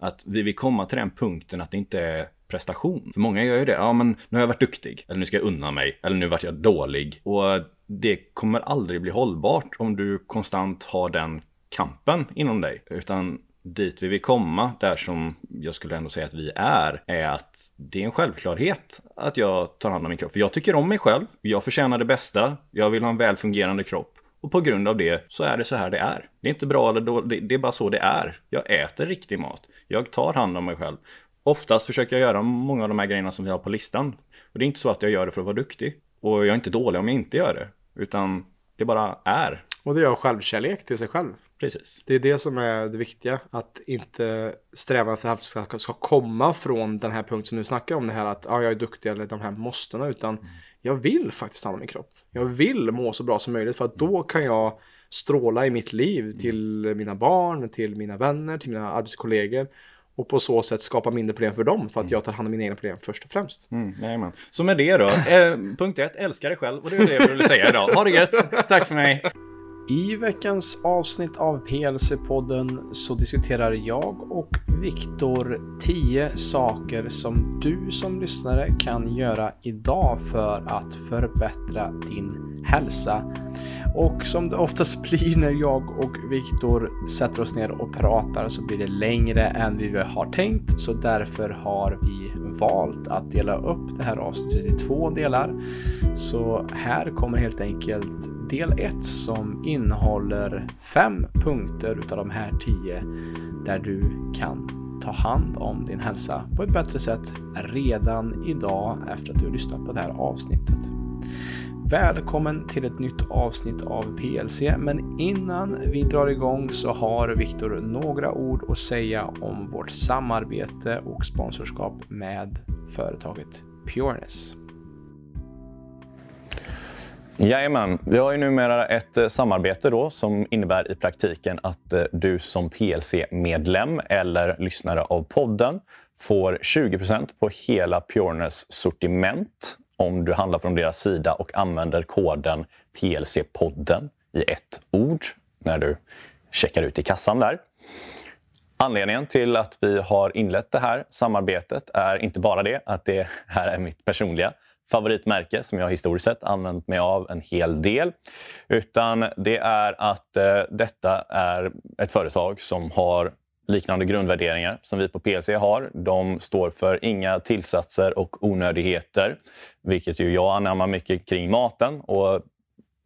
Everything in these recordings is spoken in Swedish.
Att vi vill komma till den punkten att det inte är prestation. För många gör ju det. Ja, men nu har jag varit duktig. Eller nu ska jag unna mig. Eller nu vart jag dålig. Och det kommer aldrig bli hållbart om du konstant har den kampen inom dig. Utan dit vi vill komma, där som jag skulle ändå säga att vi är, är att det är en självklarhet att jag tar hand om min kropp. För jag tycker om mig själv, jag förtjänar det bästa, jag vill ha en välfungerande kropp. Och på grund av det så är det så här det är. Det är inte bra eller dåligt, det är bara så det är. Jag äter riktig mat. Jag tar hand om mig själv. Oftast försöker jag göra många av de här grejerna som vi har på listan. Och det är inte så att jag gör det för att vara duktig. Och jag är inte dålig om jag inte gör det. Utan det bara är. Och det gör självkärlek till sig själv. Precis. Det är det som är det viktiga. Att inte sträva efter att ska, ska komma från den här punkten som du snackar om. Det här att ja, jag är duktig eller de här måstena. Utan mm. jag vill faktiskt ha min kropp. Jag vill må så bra som möjligt. För att då kan jag stråla i mitt liv till mina barn, till mina vänner, till mina arbetskollegor och på så sätt skapa mindre problem för dem för att jag tar hand om mina egna problem först och främst. Mm, Så med det då, eh, punkt ett, älska dig själv och det är det jag ville säga idag. Ha det gött, tack för mig! I veckans avsnitt av PLC-podden så diskuterar jag och Viktor 10 saker som du som lyssnare kan göra idag för att förbättra din hälsa. Och som det oftast blir när jag och Viktor sätter oss ner och pratar så blir det längre än vi har tänkt. Så därför har vi valt att dela upp det här avsnittet i två delar. Så här kommer helt enkelt del 1 som innehåller fem punkter utav de här tio där du kan ta hand om din hälsa på ett bättre sätt redan idag efter att du har lyssnat på det här avsnittet. Välkommen till ett nytt avsnitt av PLC, men innan vi drar igång så har Viktor några ord att säga om vårt samarbete och sponsorskap med företaget Pureness. Jajamän, vi har ju numera ett eh, samarbete då som innebär i praktiken att eh, du som PLC-medlem eller lyssnare av podden får 20% på hela Pureness sortiment om du handlar från deras sida och använder koden PLC-podden i ett ord när du checkar ut i kassan där. Anledningen till att vi har inlett det här samarbetet är inte bara det att det här är mitt personliga favoritmärke som jag historiskt sett använt mig av en hel del. Utan det är att eh, detta är ett företag som har liknande grundvärderingar som vi på PLC har. De står för inga tillsatser och onödigheter, vilket ju jag anammar mycket kring maten. Och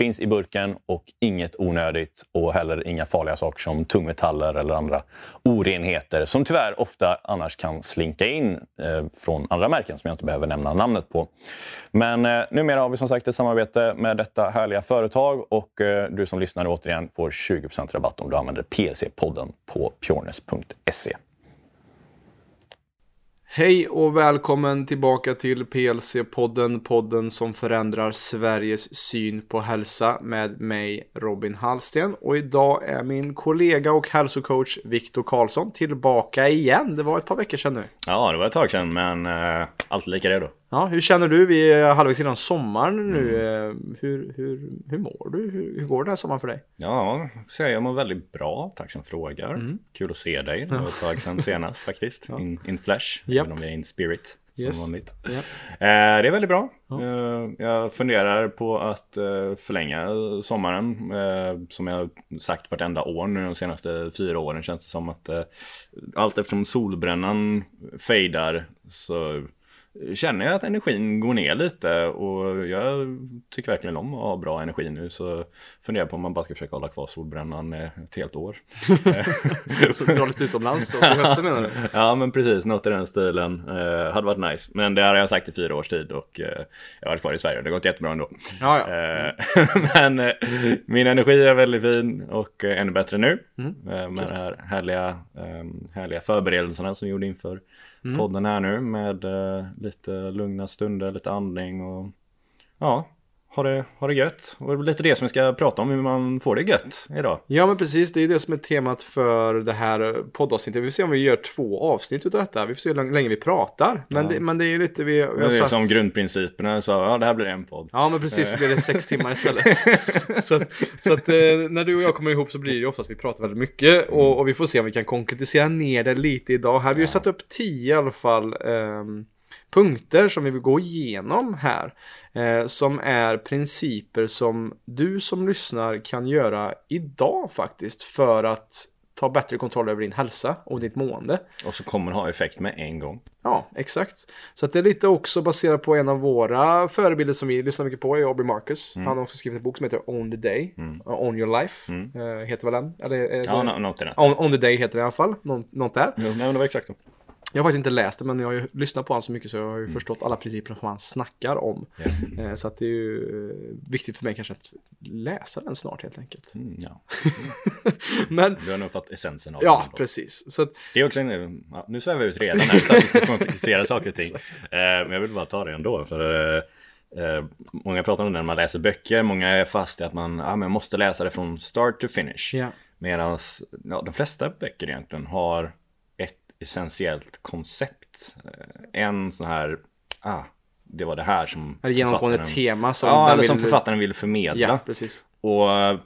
finns i burken och inget onödigt och heller inga farliga saker som tungmetaller eller andra orenheter som tyvärr ofta annars kan slinka in eh, från andra märken som jag inte behöver nämna namnet på. Men eh, numera har vi som sagt ett samarbete med detta härliga företag och eh, du som lyssnar återigen får 20% rabatt om du använder PLC-podden på pureness.se. Hej och välkommen tillbaka till PLC-podden, podden som förändrar Sveriges syn på hälsa med mig Robin Hallsten. Och idag är min kollega och hälsocoach Viktor Karlsson tillbaka igen. Det var ett par veckor sedan nu. Ja, det var ett tag sedan, men eh, uh, alltid lika redo. Ja, hur känner du? Vi är halvvägs innan sommaren nu. Mm. Hur, hur, hur mår du? Hur, hur går den här sommaren för dig? Ja, jag mår väldigt bra. Tack som frågar. Mm. Kul att se dig. Det var ett tag sedan senast faktiskt. Ja. In, in flash, yep. även om jag är in spirit. Som yes. vanligt. Yep. Eh, det är väldigt bra. Ja. Eh, jag funderar på att eh, förlänga sommaren. Eh, som jag sagt vartenda år nu de senaste fyra åren känns det som att eh, allt eftersom solbrännan fejdar så känner jag att energin går ner lite och jag tycker verkligen om att ha bra energi nu så funderar på om man bara ska försöka hålla kvar solbrännan ett helt år. Dra lite utomlands då, hösten menar du? Ja men precis, något i den stilen uh, hade varit nice. Men det har jag sagt i fyra års tid och uh, jag har varit kvar i Sverige och det har gått jättebra ändå. Ja, ja. Uh, men min energi är väldigt fin och ännu bättre nu mm. med de här härliga, um, härliga förberedelserna som vi gjorde inför mm. podden här nu med uh, lite lugna stunder, lite andning och ja, ha det, ha det gött. Och det är lite det som vi ska prata om, hur man får det gött idag. Ja men precis, det är det som är temat för det här poddavsnittet. Vi får se om vi gör två avsnitt utav detta. Vi får se hur länge vi pratar. Men, det, men det är ju lite vi, vi har Det är sagt... som grundprinciperna, så ja det här blir en podd. Ja men precis, så blir det sex timmar istället. så att, så att eh, när du och jag kommer ihop så blir det ju oftast att vi pratar väldigt mycket. Och, och vi får se om vi kan konkretisera ner det lite idag. Här har vi ju satt upp tio i alla fall. ehm, punkter som vi vill gå igenom här. Eh, som är principer som du som lyssnar kan göra idag faktiskt. För att ta bättre kontroll över din hälsa och ditt mående. Och så kommer det ha effekt med en gång. Ja, exakt. Så det är lite också baserat på en av våra förebilder som vi lyssnar mycket på, är Aubrey Marcus. Han har också skrivit en bok som heter Own the Day, uh, Own your life, eh, heter väl den? Eller, är Ja, något i nästan. On, on the Day heter det i alla fall, Nå, något där. Jo, nej, men det var exakt så. Jag har faktiskt inte läst det men jag har ju lyssnat på honom så mycket så jag har ju förstått alla principer som han snackar om. Eh, Så att det är ju eh, viktigt för mig kanske att läsa den snart helt enkelt. Mm, ja. Men Du har nog fått essensen av ja, den. precis. Så att, Det är också en, ja, nu svävar vi ut redan här så att vi ska konkretisera saker och ting. Eh, men jag vill bara ta det ändå. För eh, eh, Många pratar om det när man läser böcker. Många är fast i att man ja, men måste läsa det från start to finish. ja. Medan ja, de flesta böcker egentligen har essentiellt koncept. Eh, En sån här, ah, det var det här som det genomgående tema som Ja, eller som vill- författaren vill förmedla. Ja, precis. Och eh,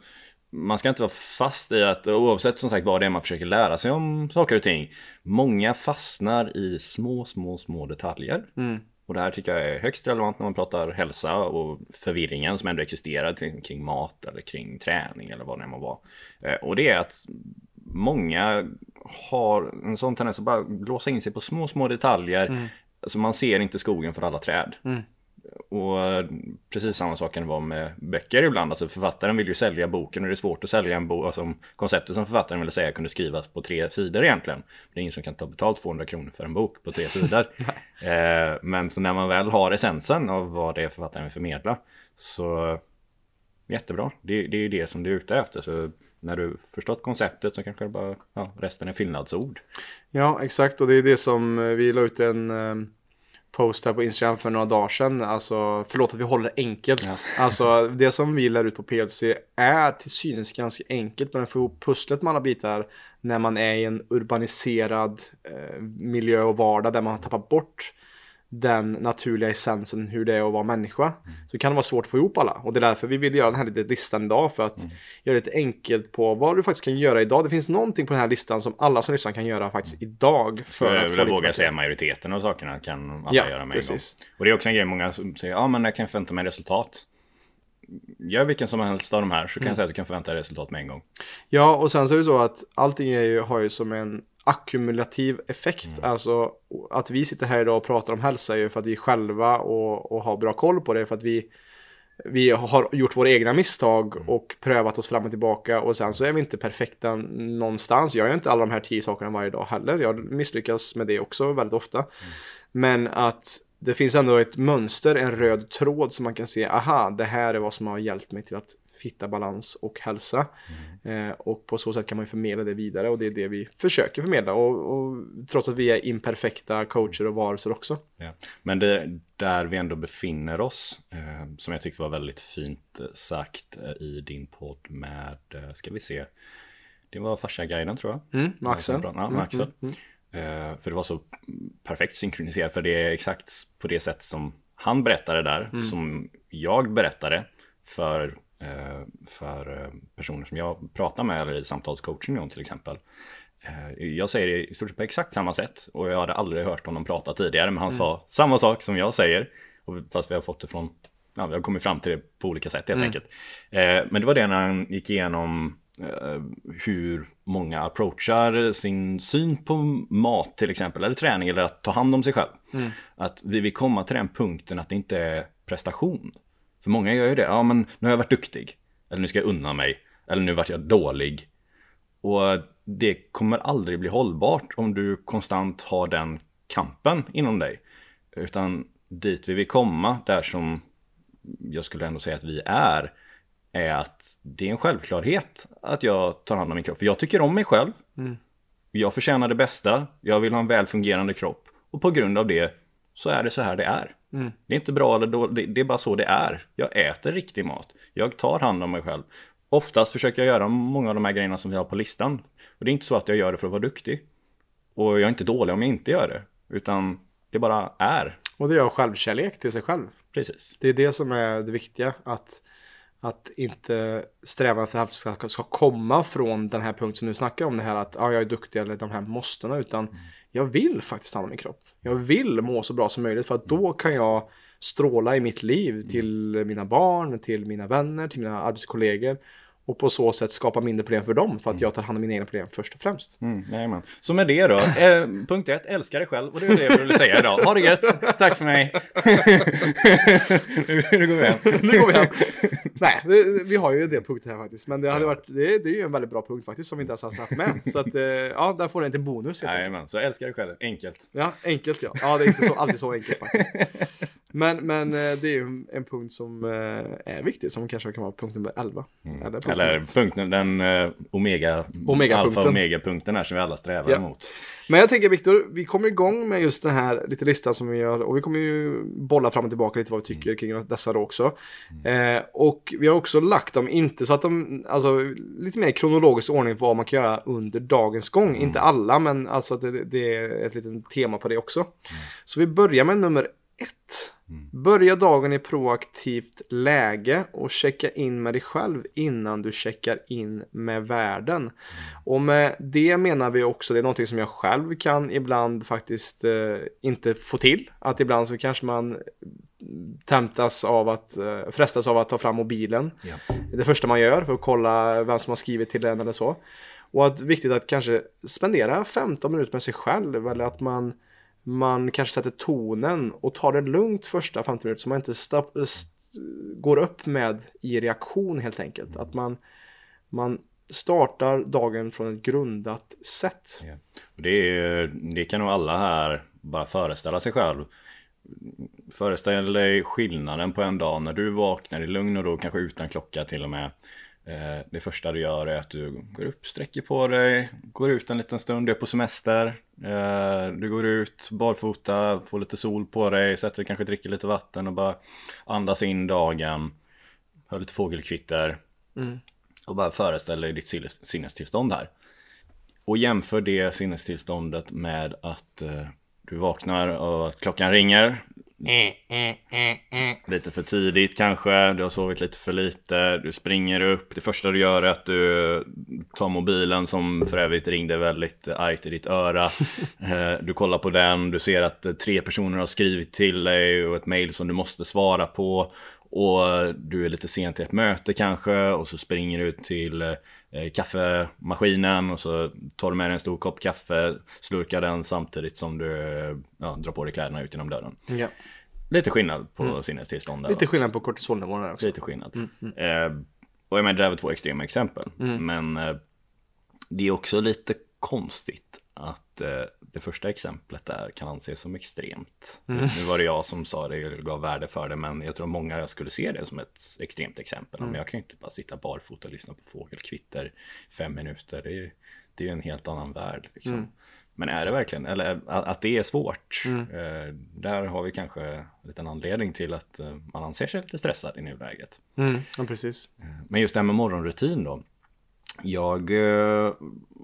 man ska inte vara fast i att oavsett som sagt vad det är man försöker lära sig om saker och ting. Många fastnar i små, små, små detaljer. Mm. Och det här tycker jag är högst relevant när man pratar hälsa och förvirringen som ändå existerar kring- kring mat eller kring träning eller vad det än må vara. Eh, Och det är att många har en sån tendens att bara låsa in sig på små, små detaljer. Alltså man ser inte skogen för alla träd. Och eh, precis samma sak kan det vara med böcker ibland. Alltså författaren vill ju sälja boken och det är svårt att sälja en bok. Alltså konceptet som författaren ville säga kunde skrivas på tre sidor egentligen. Det är ingen som kan ta betalt 200 kronor för en bok på tre sidor. eh, men så när man väl har essensen av vad det är författaren vill förmedla så jättebra. Det, det är ju det som du är ute efter. Så när du förstått konceptet så kanske det bara, ja, resten är fyllnadsord. Ja, exakt. Och det är det som eh, vi la ut en eh, post här på Instagram för några dagar sedan. Alltså, förlåt att vi håller det enkelt. Alltså, det som vi lär ut på PLC är till synes ganska enkelt. Men att få ihop pusslet med alla bitar när man är i en urbaniserad eh, miljö och vardag där man har tappat bort den naturliga essensen hur det är att vara människa. Så kan det vara svårt att få ihop alla. Och det är därför vi vill göra den här lite listan idag. För att göra det lite enkelt på vad du faktiskt kan göra idag. Det finns någonting på den här listan som alla som lyssnar kan göra faktiskt idag. För För att jag få vill lite våga bättre. säga majoriteten av sakerna kan alla Ja, göra med precis. en gång. Och det är också en grej många som säger, ja men jag kan förvänta mig resultat. Gör vilken som helst av de här så kan jag säga att du kan förvänta dig resultat med en gång. Ja, och sen så är det så att allting är ju, har ju som en ackumulativ effekt. Alltså att vi sitter här idag och pratar om hälsa är ju för att vi själva och, och har bra koll på det. För att vi, vi har gjort våra egna misstag och prövat oss fram och tillbaka. Och sen så är vi inte perfekta någonstans. Jag gör inte alla de här tio sakerna varje dag heller. Jag misslyckas med det också väldigt ofta. Men att det finns ändå ett mönster, en röd tråd som man kan se. Aha, det här är vad som har hjälpt mig till att hitta balans och hälsa. Eh, och på så sätt kan man ju förmedla det vidare och det är det vi försöker förmedla. Och, och trots att vi är imperfekta coacher och varelser också. Ja. Men det där vi ändå befinner oss, eh, som jag tyckte var väldigt fint eh, sagt eh, i din podd med, eh, ska vi se, det var farsa-guiden tror jag. Mm, med Axel. Ja, med Axel. Eh, för det var så perfekt synkroniserat, för det är exakt på det sätt som han berättade där, som jag berättade för, för eh, personer som jag pratar med, eller i samtalscoaching om till exempel. Eh, Jag säger det i stort sett på exakt samma sätt och jag hade aldrig hört honom prata tidigare men han sa samma sak som jag säger. Och fast vi har fått det från, ja, vi har kommit fram till det på olika sätt helt enkelt. Eh, Men det var det när han gick igenom eh, hur många approachar sin syn på mat till exempel, eller träning eller att ta hand om sig själv. Att vi vill komma till den punkten att det inte är prestation. För många gör ju det, ja men nu har jag varit duktig, eller nu ska jag unna mig, eller nu vart jag dålig. Och det kommer aldrig bli hållbart om du konstant har den kampen inom dig. Utan dit vi vill komma, där som jag skulle ändå säga att vi är, är att det är en självklarhet att jag tar hand om min kropp. För jag tycker om mig själv. Jag förtjänar det bästa. Jag vill ha en väl fungerande kropp. Och på grund av det så är det så här det är. Mm. Det är inte bra eller dåligt, det är bara så det är. Jag äter riktig mat. Jag tar hand om mig själv. Oftast försöker jag göra många av de här grejerna som vi har på listan. Och det är inte så att jag gör det för att vara duktig. Och jag är inte dålig om jag inte gör det. Utan det bara är. Och det är självkärlek till sig själv. Precis. Det är det som är det viktiga. Att, att inte sträva efter att ska, ska komma från den här punkten som du snackar om. Det här att ja, jag är duktig eller de här måstena. Utan mm. jag vill faktiskt ta hand om min kropp. Jag vill må så bra som möjligt. För att då kan jag stråla i mitt liv till mina barn, till mina vänner, till mina arbetskollegor och på så sätt skapa mindre problem för dem för att jag tar hand om mina egna problem först och främst. Mm, jajamän. Så med det då, eh, punkt ett, älska dig själv och det är det jag ville säga idag. Ha det gött, tack för mig. nu, går vi hem. nu går vi hem. Nej, vi, vi, har ju en del punkter här faktiskt, men det, hade varit, det, det är ju en väldigt bra punkt faktiskt som vi inte ens har haft med. Så att, eh, ja, där får ni en till bonus. Jajamän, så älska dig själv, enkelt. Ja, enkelt ja. Ja, det är inte så, alltid så enkelt faktiskt. Men, men eh, det är ju en punkt som eh, är viktig, som kanske kan vara punkt nummer 11. Mm. Eller, punkt Eller punkten, den uh, omega, omega alfa omega punkten här som vi alla strävar ja. emot. Men jag tänker Viktor, vi kommer igång med just den här lite listan som vi gör och vi kommer ju bolla fram och tillbaka lite vad vi tycker mm. kring dessa då också. Mm. Eh, och vi har också lagt dem, inte så att de, alltså lite mer kronologisk ordning på vad man kan göra under dagens gång. Mm. Inte alla, men alltså det, det är ett litet tema på det också. Mm. Så vi börjar med nummer. Mm. Börja dagen i proaktivt läge och checka in med dig själv innan du checkar in med världen. Och med det menar vi också, det är någonting som jag själv kan ibland faktiskt eh, inte få till. Att ibland så kanske man temptas av att, eh, frestas av att ta fram mobilen. Ja. Det första man gör för att kolla vem som har skrivit till en eller så. Och att viktigt att kanske spendera 15 minuter med sig själv eller att man man kanske sätter tonen och tar det lugnt första 50 minuter så man inte stopp, går upp med i reaktion helt enkelt. Att man, man startar dagen från ett grundat sätt. Ja. Det, är, det kan nog alla här bara föreställa sig själv. Föreställ dig skillnaden på en dag när du vaknar i lugn och ro, kanske utan klocka till och med. Eh, det första du gör är att du går upp, sträcker på dig, går ut en liten stund, du är på semester. Eh, du går ut barfota, får lite sol på dig, sätter dig, kanske dricker lite vatten och bara andas in dagen. Hör lite fågelkvitter. Mm. Och bara föreställ dig ditt sinnestillstånd här. Och jämför det sinnestillståndet med att eh, du vaknar och att klockan ringer. Lite för tidigt kanske, du har sovit lite för lite, du springer upp. Det första du gör är att du tar mobilen som för övrigt ringde väldigt argt i ditt öra. Eh, du kollar på den, du ser att tre personer har skrivit till dig och ett mail som du måste svara på. Och du är lite sent till ett möte kanske och så springer du till eh, kaffemaskinen och så tar du med dig en stor kopp kaffe, slurkar den samtidigt som du ja, drar på dig kläderna ut genom dörren. Ja. Lite skillnad på mm. sinnestillstånd. Lite skillnad på kortisolnivån där också. Lite skillnad. Mm, mm. Eh, och jag menar, det är väl två extrema exempel. Mm. Men eh, det är också lite konstigt att eh, det första exemplet där kan anses som extremt. Mm. Nu var det jag som sa det och gav värde för det, men jag tror många jag skulle se det som ett extremt exempel. Mm. Men jag kan ju inte bara sitta barfota och lyssna på fågelkvitter fem minuter. Det är ju det är en helt annan värld. Liksom. Men är det verkligen, eller att det är svårt, mm. Eh, där har vi kanske en liten anledning till att eh, man anser sig lite stressad i nuläget. Mm, ja, precis. Eh, men just det här med morgonrutin då. Jag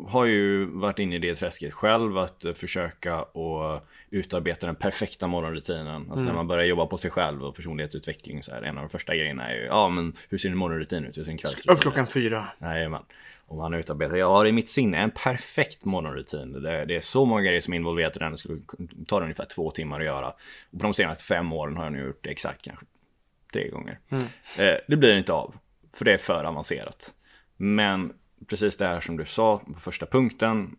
har ju varit inne i det träsket själv att försöka att utarbeta den perfekta morgonrutinen. Alltså mm. när man börjar jobba på sig själv och personlighetsutveckling så är en av de första grejerna är ju, ja men hur ser din morgonrutin ut? Hur ser din kvällsrutin Upp klockan fyra. Jajamän. Och man utarbetar, jag har i mitt sinne en perfekt morgonrutin. Det, det är så många grejer som är involverat i den. Det skulle ta ungefär två timmar att göra. Och på de senaste fem åren har jag nu gjort det exakt kanske tre gånger. Mm. Eh, det blir inte av. För det är för avancerat. Men precis det här som du sa på första punkten.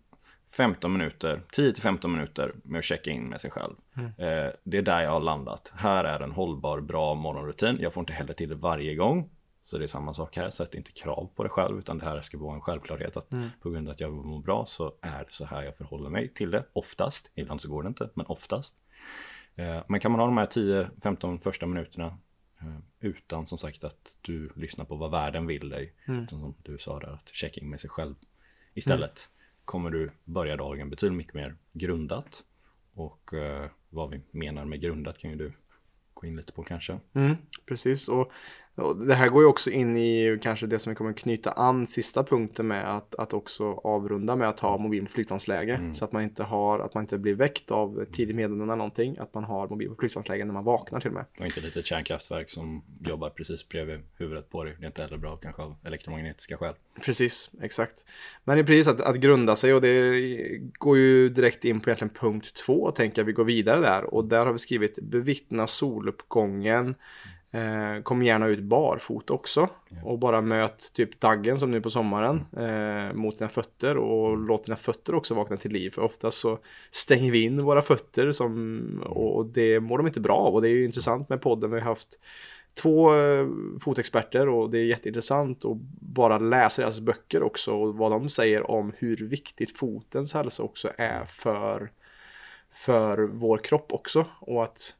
15 minuter, 10 15 minuter med att checka in med sig själv. Mm. Eh, det är där jag har landat. Här är en hållbar, bra morgonrutin. Jag får inte heller till det varje gång. Så det är samma sak här, sätt inte krav på dig själv utan det här ska vara en självklarhet att mm. på grund av att jag mår bra så är det så här jag förhåller mig till det. Oftast, ibland så går det inte, men oftast. Eh, men kan man ha de här 10-15 första minuterna eh, utan som sagt att du lyssnar på vad världen vill dig. Mm. Utan som du sa där, att checka in med sig själv istället. Mm. Kommer du börja dagen betydligt mycket mer grundat. Och eh, vad vi menar med grundat kan ju du gå in lite på kanske. Mm, precis, och, och det här går ju också in i kanske det som vi kommer knyta an sista punkten med att, att också avrunda med att ha mobil på flygplansläge. Mm. Så att man inte har, att man inte blir väckt av tidig meddelande eller någonting. Att man har mobil på flygplansläge när man vaknar till och med. Och inte ett litet kärnkraftverk som jobbar precis bredvid huvudet på dig. Det är inte heller bra kanske av elektromagnetiska skäl. Precis, exexakt. Men det är precis att, att grunda sig och det går ju direkt in på egentligen punkt två, tänker jag vi går vidare där. Och där har vi skrivit bevittna soluppgången. Eh, kom gärna ut barfota också. Och bara möt typ daggen som nu på sommaren eh, mot dina fötter. Och låt dina fötter också vakna till liv. För oftast så stänger vi in våra fötter som, och, och det mår de inte bra av. Och det är ju intressant med podden. Vi har haft två eh, fotexperter och det är jätteintressant att bara läsa deras böcker också och vad de säger om hur viktigt fotens hälsa också är för, för vår kropp också. Och att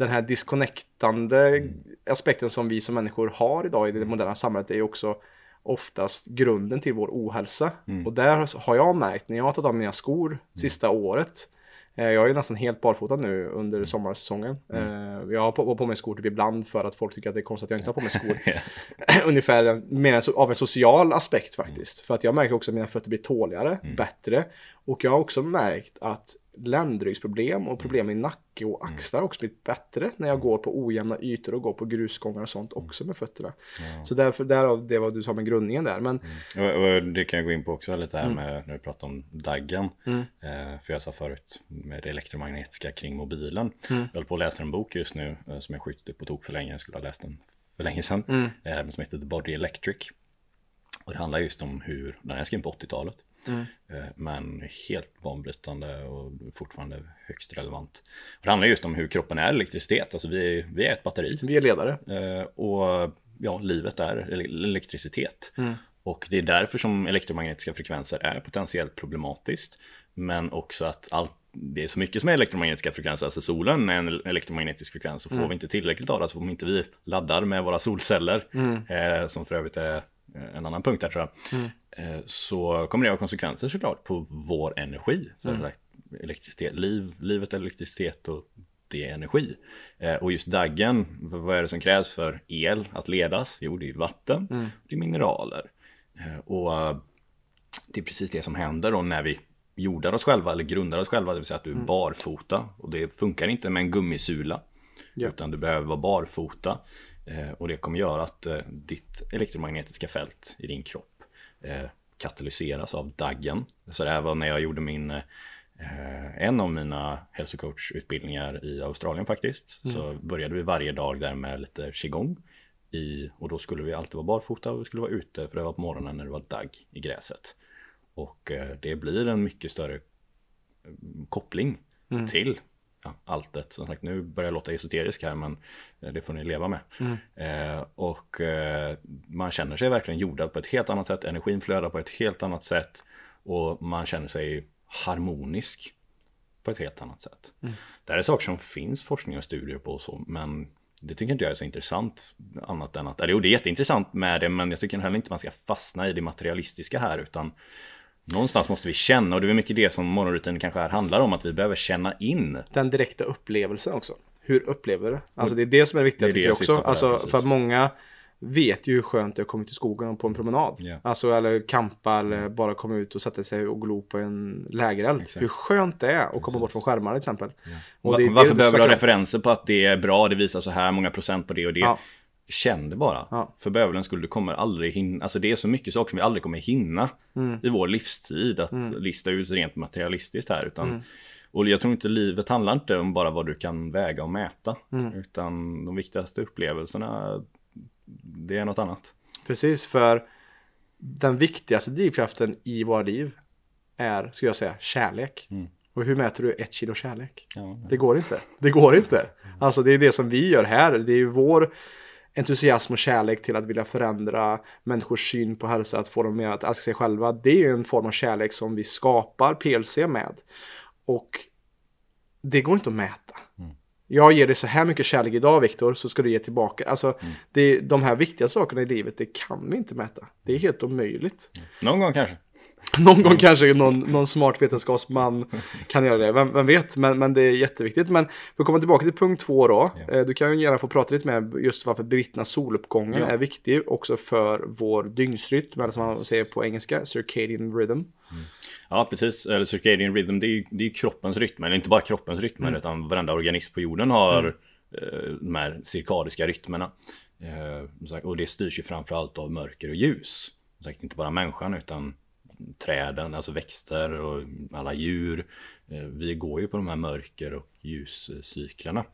den här disconnectande aspekten som vi som människor har idag i det moderna samhället är ju också oftast grunden till vår ohälsa. Och där har jag märkt när jag har tagit av mina skor sista året eh, jag är nästan helt barfota nu under sommarsäsongen. Eh, Jag har på, på, mig skor typ ibland för att folk tycker att det är konstigt att jag inte har på mig skor. Ungefär mer av en social aspekt faktiskt. För att jag märker också att mina fötter blir tåligare, bättre. Och jag har också märkt att ländryggsproblem och problem i nacke och axlar har också blivit bättre när jag går på ojämna ytor och går på grusgångar och sånt också med fötterna. Så därför, därav det vad du sa med grundningen där. Men Och, och det kan jag gå in på också lite här med när du pratar om daggen. Eh, för jag sa förut med det elektromagnetiska kring mobilen. Jag håller på att läsa en bok just nu eh, som jag skjutit upp på tok för länge. Jag skulle ha läst den för länge sedan. Eh, men som heter The Body Electric. Och det handlar just om hur, den är skriven på 80-talet. Eh, Men helt banbrytande och fortfarande högst relevant. Och det handlar just om hur kroppen är elektricitet. Alltså vi vi är ett batteri. vi är ledare. Eh, och ja, livet är ele- elektricitet. Och det är därför som elektromagnetiska frekvenser är potentiellt problematiskt. Men också att allt, det är så mycket som är elektromagnetiska frekvenser. Alltså solen är en elektromagnetisk frekvens. Så får vi inte tillräckligt av det, så om inte vi laddar med våra solceller, eh, som för övrigt är en annan punkt där tror jag. Eh, så kommer det ha konsekvenser såklart på vår energi. För elek- elektricitet, liv, livet elektricitet och det är energi. Eh, och just daggen, vad är det som krävs för el att ledas? Jo, det är vatten, det är mineraler. Eh, och eh, det är precis det som händer då när vi jordar oss själva eller grundar oss själva, det vill säga att du är barfota. Och det funkar inte med en gummisula, Ja. utan du behöver vara barfota. Eh, och det kommer göra att eh, ditt elektromagnetiska fält i din kropp eh, katalyseras av daggen. Så det här var när jag gjorde min en av mina hälsocoachutbildningar i Australien faktiskt. Så började vi varje dag där med lite qigong. I, och då skulle vi alltid vara barfota och vi skulle vara ute för det var på morgonen när det var dagg i gräset. Och det blir en mycket större koppling till ja, alltet. Som sagt, nu börjar jag låta esoterisk här, men eh, det får ni leva med. Eh, och eh, man känner sig verkligen jordad på ett helt annat sätt. Energin flödar på ett helt annat sätt och man känner sig harmonisk på ett helt annat sätt. Det här är saker som finns forskning och studier på och så, men det tycker inte jag är så intressant annat än att, eller jo det är jätteintressant med det, men jag tycker heller inte man ska fastna i det materialistiska här, utan någonstans måste vi känna och det är mycket det som morgonrutinen kanske här handlar om, att vi behöver känna in Den direkta upplevelsen också. Hur upplever du det? Alltså det är det som är viktigt Det är det tycker jag också. Alltså precis. för att många vet ju hur skönt det är att komma ut i skogen och på en promenad. Ja. Alltså eller kampa eller bara komma ut och sätta sig och glo på en lägereld. Hur skönt det är att komma bort från skärmarna till exempel. Och Va- det det Varför du behöver du ha referenser på att det är bra, det visar så här många procent på det och det. Ja. Känn det bara. Ja. För bövelen skulle du kommer aldrig hinna, alltså det är så mycket saker som vi aldrig kommer hinna Mm. i vår livstid att lista ut rent materialistiskt här. Utan, Och jag tror inte livet handlar inte om bara vad du kan väga och mäta. Mm. Utan de viktigaste upplevelserna, det är något annat. Precis, för den viktigaste drivkraften i våra liv är, skulle jag säga, kärlek. Mm. Och hur mäter du ett kilo kärlek? Ja, Det går inte. Det går inte. Alltså det är det som vi gör här. Det är ju vår entusiasm och kärlek till att vilja förändra människors syn på hälsa, att få dem mer att älska sig själva. Det är ju en form av kärlek som vi skapar PLC med. Och det går inte att mäta. Jag ger dig så här mycket kärlek idag Viktor, så ska du ge tillbaka. Alltså, det, de här viktiga sakerna i livet, det kan vi inte mäta. Det är helt omöjligt. Någon gång kanske. Någon gång kanske någon, någon smart vetenskapsman kan göra det, vem, vem vet, men, men det är jätteviktigt. Men för att komma tillbaka till punkt två då, Ja. eh, du kan ju gärna få prata lite med just varför bevittna soluppgången Ja. är viktig också för vår dygnsrytm, eller som man säger på engelska, circadian rhythm. Ja, precis. Eller circadian rhythm, det är ju, det är ju kroppens rytmer. Eller inte bara kroppens rytmer, utan varenda organism på jorden har eh, de här cirkadiska rytmerna. Eh, och det styrs ju framförallt av mörker och ljus. Sagt, inte bara människan, utan träden, alltså växter och alla djur. Eh, Vi går ju på de här mörker och ljuscyklerna.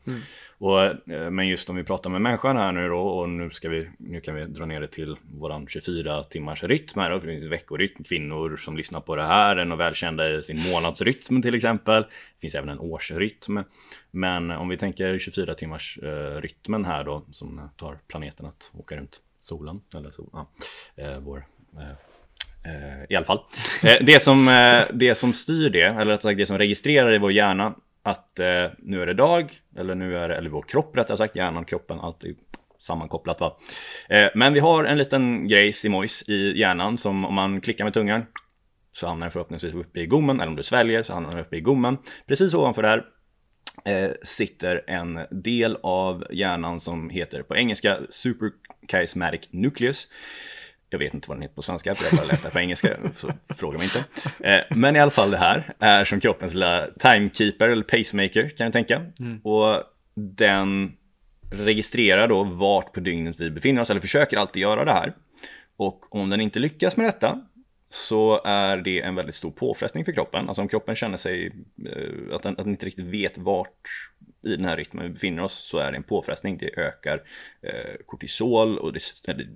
Och, eh, men just om vi pratar med människan här nu då och nu, ska vi, nu kan vi dra ner det till våran 24 timmars rytm här. Då. Det finns veckorytm, kvinnor som lyssnar på det här är nog välkända i sin månadsrytm till exempel. Det finns även en årsrytm. Men om vi tänker 24 timmars eh, rytmen här då som tar planeten att åka runt solen eller sol, ja, vår Eh, I alla fall. Eh, det, som, eh, det som styr det, eller rättare sagt det som registrerar i vår hjärna att nu är det dag, eller nu är det, eller vår kropp rättare sagt, hjärnan, kroppen, allt är sammankopplat va. Men vi har en liten grej, simojs, i hjärnan som om man klickar med tungan så hamnar den förhoppningsvis uppe i gommen, eller om du sväljer så hamnar den uppe i gommen. Precis ovanför där eh, sitter en del av hjärnan som heter på engelska Superchiasmatic Nucleus. Jag vet inte vad den heter på svenska, för jag har bara läst det på engelska, så fråga mig inte. Eh, men i alla fall det här är som kroppens lilla timekeeper eller pacemaker kan jag tänka. Och den registrerar då vart på dygnet vi befinner oss, eller försöker alltid göra det här. Och om den inte lyckas med detta så är det en väldigt stor påfrestning för kroppen. Alltså om kroppen känner sig eh, att, den, att den inte riktigt vet vart i den här rytmen vi befinner oss så är det en påfrestning. Det ökar eh, kortisol och det,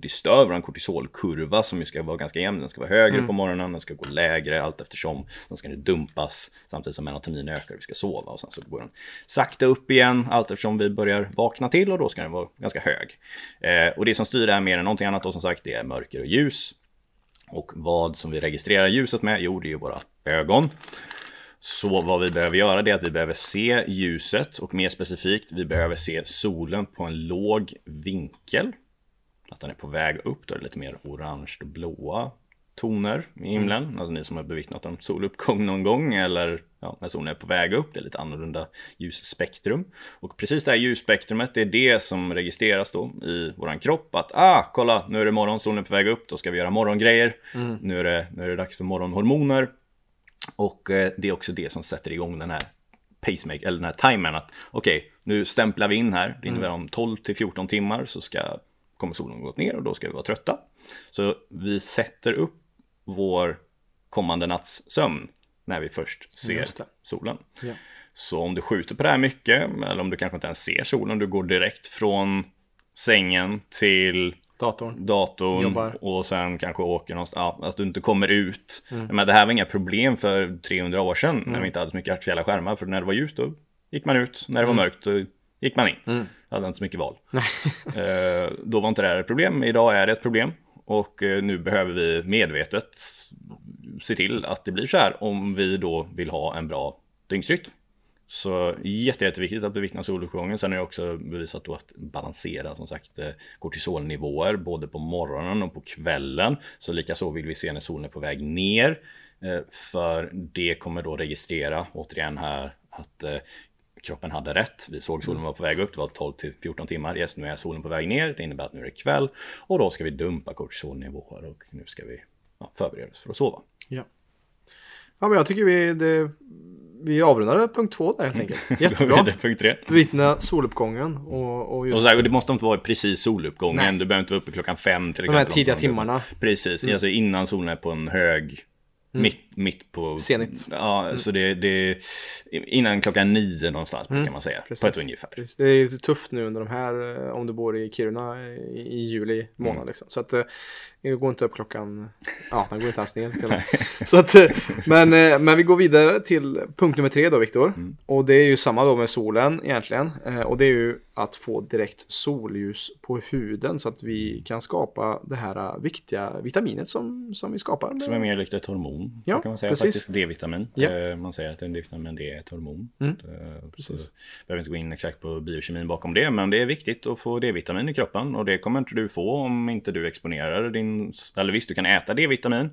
det stör vår kortisolkurva som ju ska vara ganska jämn. Den ska vara högre på morgonen, den ska gå lägre allt eftersom. Sen ska den dumpas samtidigt som melatonin ökar och vi ska sova och sen så går den sakta upp igen allt eftersom vi börjar vakna till och då ska den vara ganska hög. Eh, och det som styr det här mer än någonting annat då som sagt det är mörker och ljus. Och vad som vi registrerar ljuset med, jo det är ju våra ögon. Så vad vi behöver göra det är att vi behöver se ljuset och mer specifikt, vi behöver se solen på en låg vinkel. Att den är på väg upp, då är det lite mer orange och blåa toner i himlen. Alltså ni som har bevittnat en soluppgång någon gång eller ja, när solen är på väg upp, det är lite annorlunda ljusspektrum. Och precis det här ljusspektrumet, det är det som registreras då i våran kropp. Att ah, kolla, nu är det morgon, solen är på väg upp, då ska vi göra morgongrejer. Nu, är det, nu är det dags för morgonhormoner. Och eh, det är också det som sätter igång den här pacemaker, eller den här timern att okej, nu stämplar vi in här. Det innebär om 12 till 14 timmar så ska, kommer solen gått ner och då ska vi vara trötta. Så vi sätter upp vår kommande natts sömn när vi först ser solen. Ja. Så om du skjuter på det här mycket, eller om du kanske inte ens ser solen, du går direkt från sängen till Datorn. datorn Jobbar. och sen kanske åker någonstans, ja, att du inte kommer ut. Men det här var inga problem för 300 år sedan när vi inte hade så mycket artificiella skärmar. För när det var ljust då gick man ut, när det var mörkt då gick man in. Hade inte så mycket val. eh, då var inte det här ett problem, idag är det ett problem. Och eh, nu behöver vi medvetet se till att det blir så här om vi då vill ha en bra dygnsrytm. Så jätte, jätteviktigt att bevittna soluppgången. Sen är det också bevisat då att balansera som sagt eh, kortisolnivåer både på morgonen och på kvällen. Så likaså vill vi se när solen är på väg ner. Eh, För det kommer då registrera återigen här att eh, kroppen hade rätt. Vi såg solen var på väg upp, det var 12 till 14 timmar. Yes, nu är solen på väg ner, det innebär att nu är det kväll. Och då ska vi dumpa kortisolnivåer och nu ska vi ja, förbereda oss för att sova. Ja. Ja, men jag tycker vi, det, vi avrundade punkt två där helt enkelt. Jättebra. det punkt tre. Bevittna soluppgången och, och Och just så här, och det måste inte vara precis soluppgången. Nej. Du behöver inte vara uppe klockan fem till de här tidiga timmarna. Precis, alltså innan solen är på en hög mitt, mitt på... Zenit. Ja, så det, det innan klockan nio någonstans kan man säga. På Precis. ett ungefär. Precis. Det är lite tufft nu under de här, eh, om du bor i Kiruna i, i juli månad Mm. liksom. Så att eh, det går inte upp klockan, ja den går inte ens ner. Så att, eh, men, eh, men vi går vidare till punkt nummer tre då Viktor. Mm. Och det är ju samma då med solen egentligen. Eh, Och det är ju att få direkt solljus på huden så att vi kan skapa det här eh, viktiga vitaminet som, som vi skapar. Som är mer likt ett hormon. Ja, kan man säga precis. faktiskt. D-vitamin. Eh, Man säger att en D-vitamin är ett hormon. Mm, Eh, precis. Så behöver inte gå in exakt på biokemin bakom det. Men det är viktigt att få D-vitamin i kroppen. Och det kommer inte du få om inte du exponerar din... Eller visst, du kan äta D-vitamin.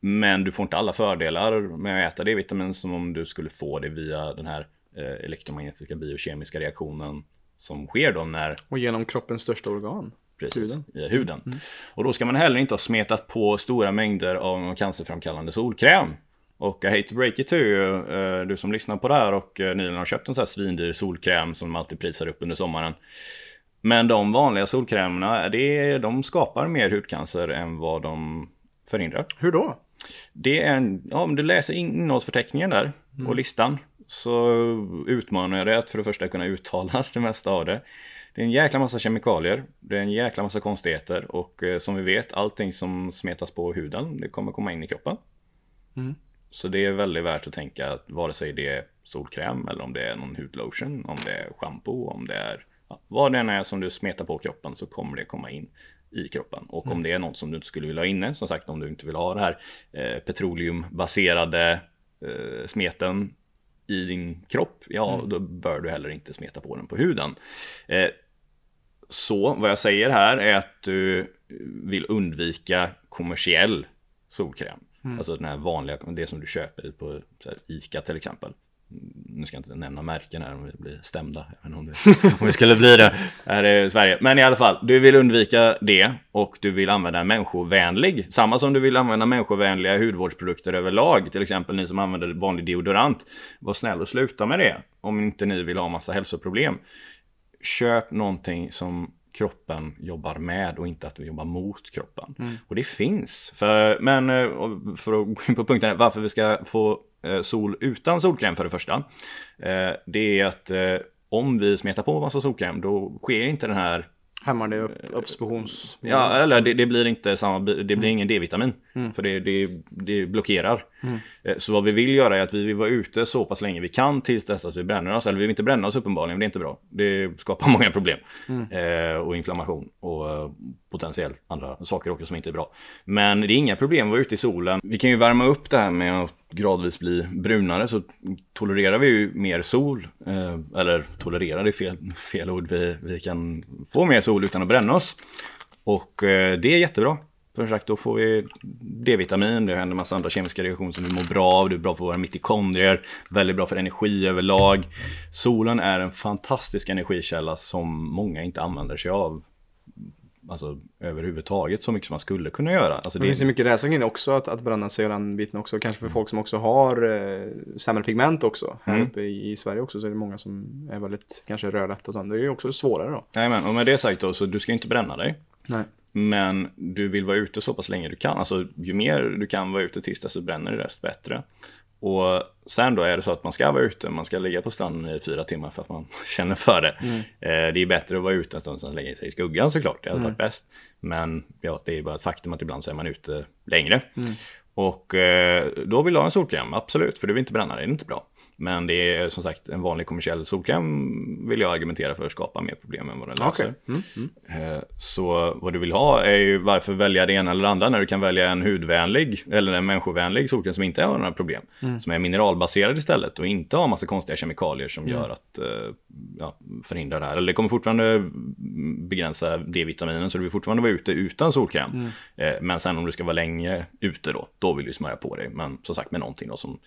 Men du får inte alla fördelar med att äta D-vitamin som om du skulle få det via den här eh, elektromagnetiska biokemiska reaktionen som sker då när Och genom kroppens största organ. Precis, Huden. i huden. Och då ska man heller inte ha smetat på stora mängder av någon cancerframkallande solkräm. Och I hate to break it to you, eh, du som lyssnar på det här och eh, nyligen har köpt en sån här svindyr solkräm som de alltid prisar upp under sommaren. Men de vanliga solkrämerna, det, de skapar mer hudcancer än vad de förhindrar. Hur då? Det är en, ja, om du läser innehållsförteckningen där på listan så utmanar jag dig att för det första kunna uttala det mesta av det. Det är en jäkla massa kemikalier, det är en jäkla massa konstigheter och eh, som vi vet allting som smetas på huden det kommer komma in i kroppen. Så det är väldigt värt att tänka att vare sig det är solkräm eller om det är någon hudlotion, om det är shampoo, om det är ja, vad det än är som du smetar på kroppen så kommer det komma in i kroppen. Och om det är något som du inte skulle vilja ha inne, som sagt om du inte vill ha det här eh, petroleumbaserade eh, smeten i din kropp, ja då bör du heller inte smeta på den på huden. Eh, så vad jag säger här är att du vill undvika kommersiell solkräm. Alltså den här vanliga, det som du köper på här, ICA till exempel. Nu ska jag inte nämna märken här om vi blir stämda. Inte om, det, om vi skulle bli det här i Sverige. Men i alla fall, du vill undvika det och du vill använda en människovänlig. Samma som du vill använda människovänliga hudvårdsprodukter överlag. Till exempel ni som använder vanlig deodorant. Var snäll och sluta med det. Om inte ni vill ha massa hälsoproblem. Köp någonting som kroppen jobbar med och inte att vi jobbar mot kroppen. Och det finns. För, men eh, för att gå in på punkten här, varför vi ska få eh, sol utan solkräm för det första. Eh, det är att om vi smetar på massa solkräm då sker inte den här Hämmar det upp absorptions... Ja, eller det, det blir inte samma, det blir ingen D-vitamin. För det, det, det blockerar. Eh, Så vad vi vill göra är att vi vill vara ute så pass länge vi kan tills dess att vi bränner oss. Eller vi vill inte bränna oss uppenbarligen, det är inte bra. Det skapar många problem. Eh, och inflammation och eh, potentiellt andra saker också som inte är bra. Men det är inga problem att vara ute i solen. Vi kan ju värma upp det här med att gradvis bli brunare så tolererar vi ju mer sol. Eh, eller tolererar det är fel, fel ord. Vi, vi kan få mer sol utan att bränna oss. Och eh, det är jättebra. För sagt, då får vi D-vitamin, det händer massa andra kemiska reaktioner som vi mår bra av. Det är bra för våra mitokondrier, väldigt bra för energi överlag. Solen är en fantastisk energikälla som många inte använder sig av. Alltså överhuvudtaget så mycket som man skulle kunna göra. Alltså, Det finns ju mycket in också att, att bränna sig och den biten också. Kanske för folk som också har eh, sämre pigment också. Här Mm. uppe i, i Sverige också så är det många som är väldigt kanske rödlätta och sånt. Det är ju också svårare då. Jajamän, och med det sagt då så du ska inte bränna dig. Nej. Men du vill vara ute så pass länge du kan. Alltså ju mer du kan vara ute tills du bränner det desto bättre. Och sen då är det så att man ska vara ute, man ska ligga på stranden i fyra timmar för att man känner för det. Eh, det är bättre att vara ute en stund att lägga sig i skuggan såklart, det hade varit bäst. Men ja, det är bara ett faktum att ibland så är man ute längre. Och eh, då vill du ha en solkräm, absolut, för du vill inte bränna dig, det är inte bra. Men det är som sagt en vanlig kommersiell solkräm vill jag argumentera för att skapa mer problem än vad den löser. Okej. Eh, Så vad du vill ha är ju varför välja det ena eller det andra när du kan välja en hudvänlig eller en människovänlig solkräm som inte har några problem. Som är mineralbaserad istället och inte har massa konstiga kemikalier som gör att eh, ja, förhindra det här. Eller det kommer fortfarande begränsa D-vitaminen så du vill fortfarande vara ute utan solkräm. Eh, Men sen om du ska vara länge ute då, då vill du smörja på dig. Men som sagt med någonting då som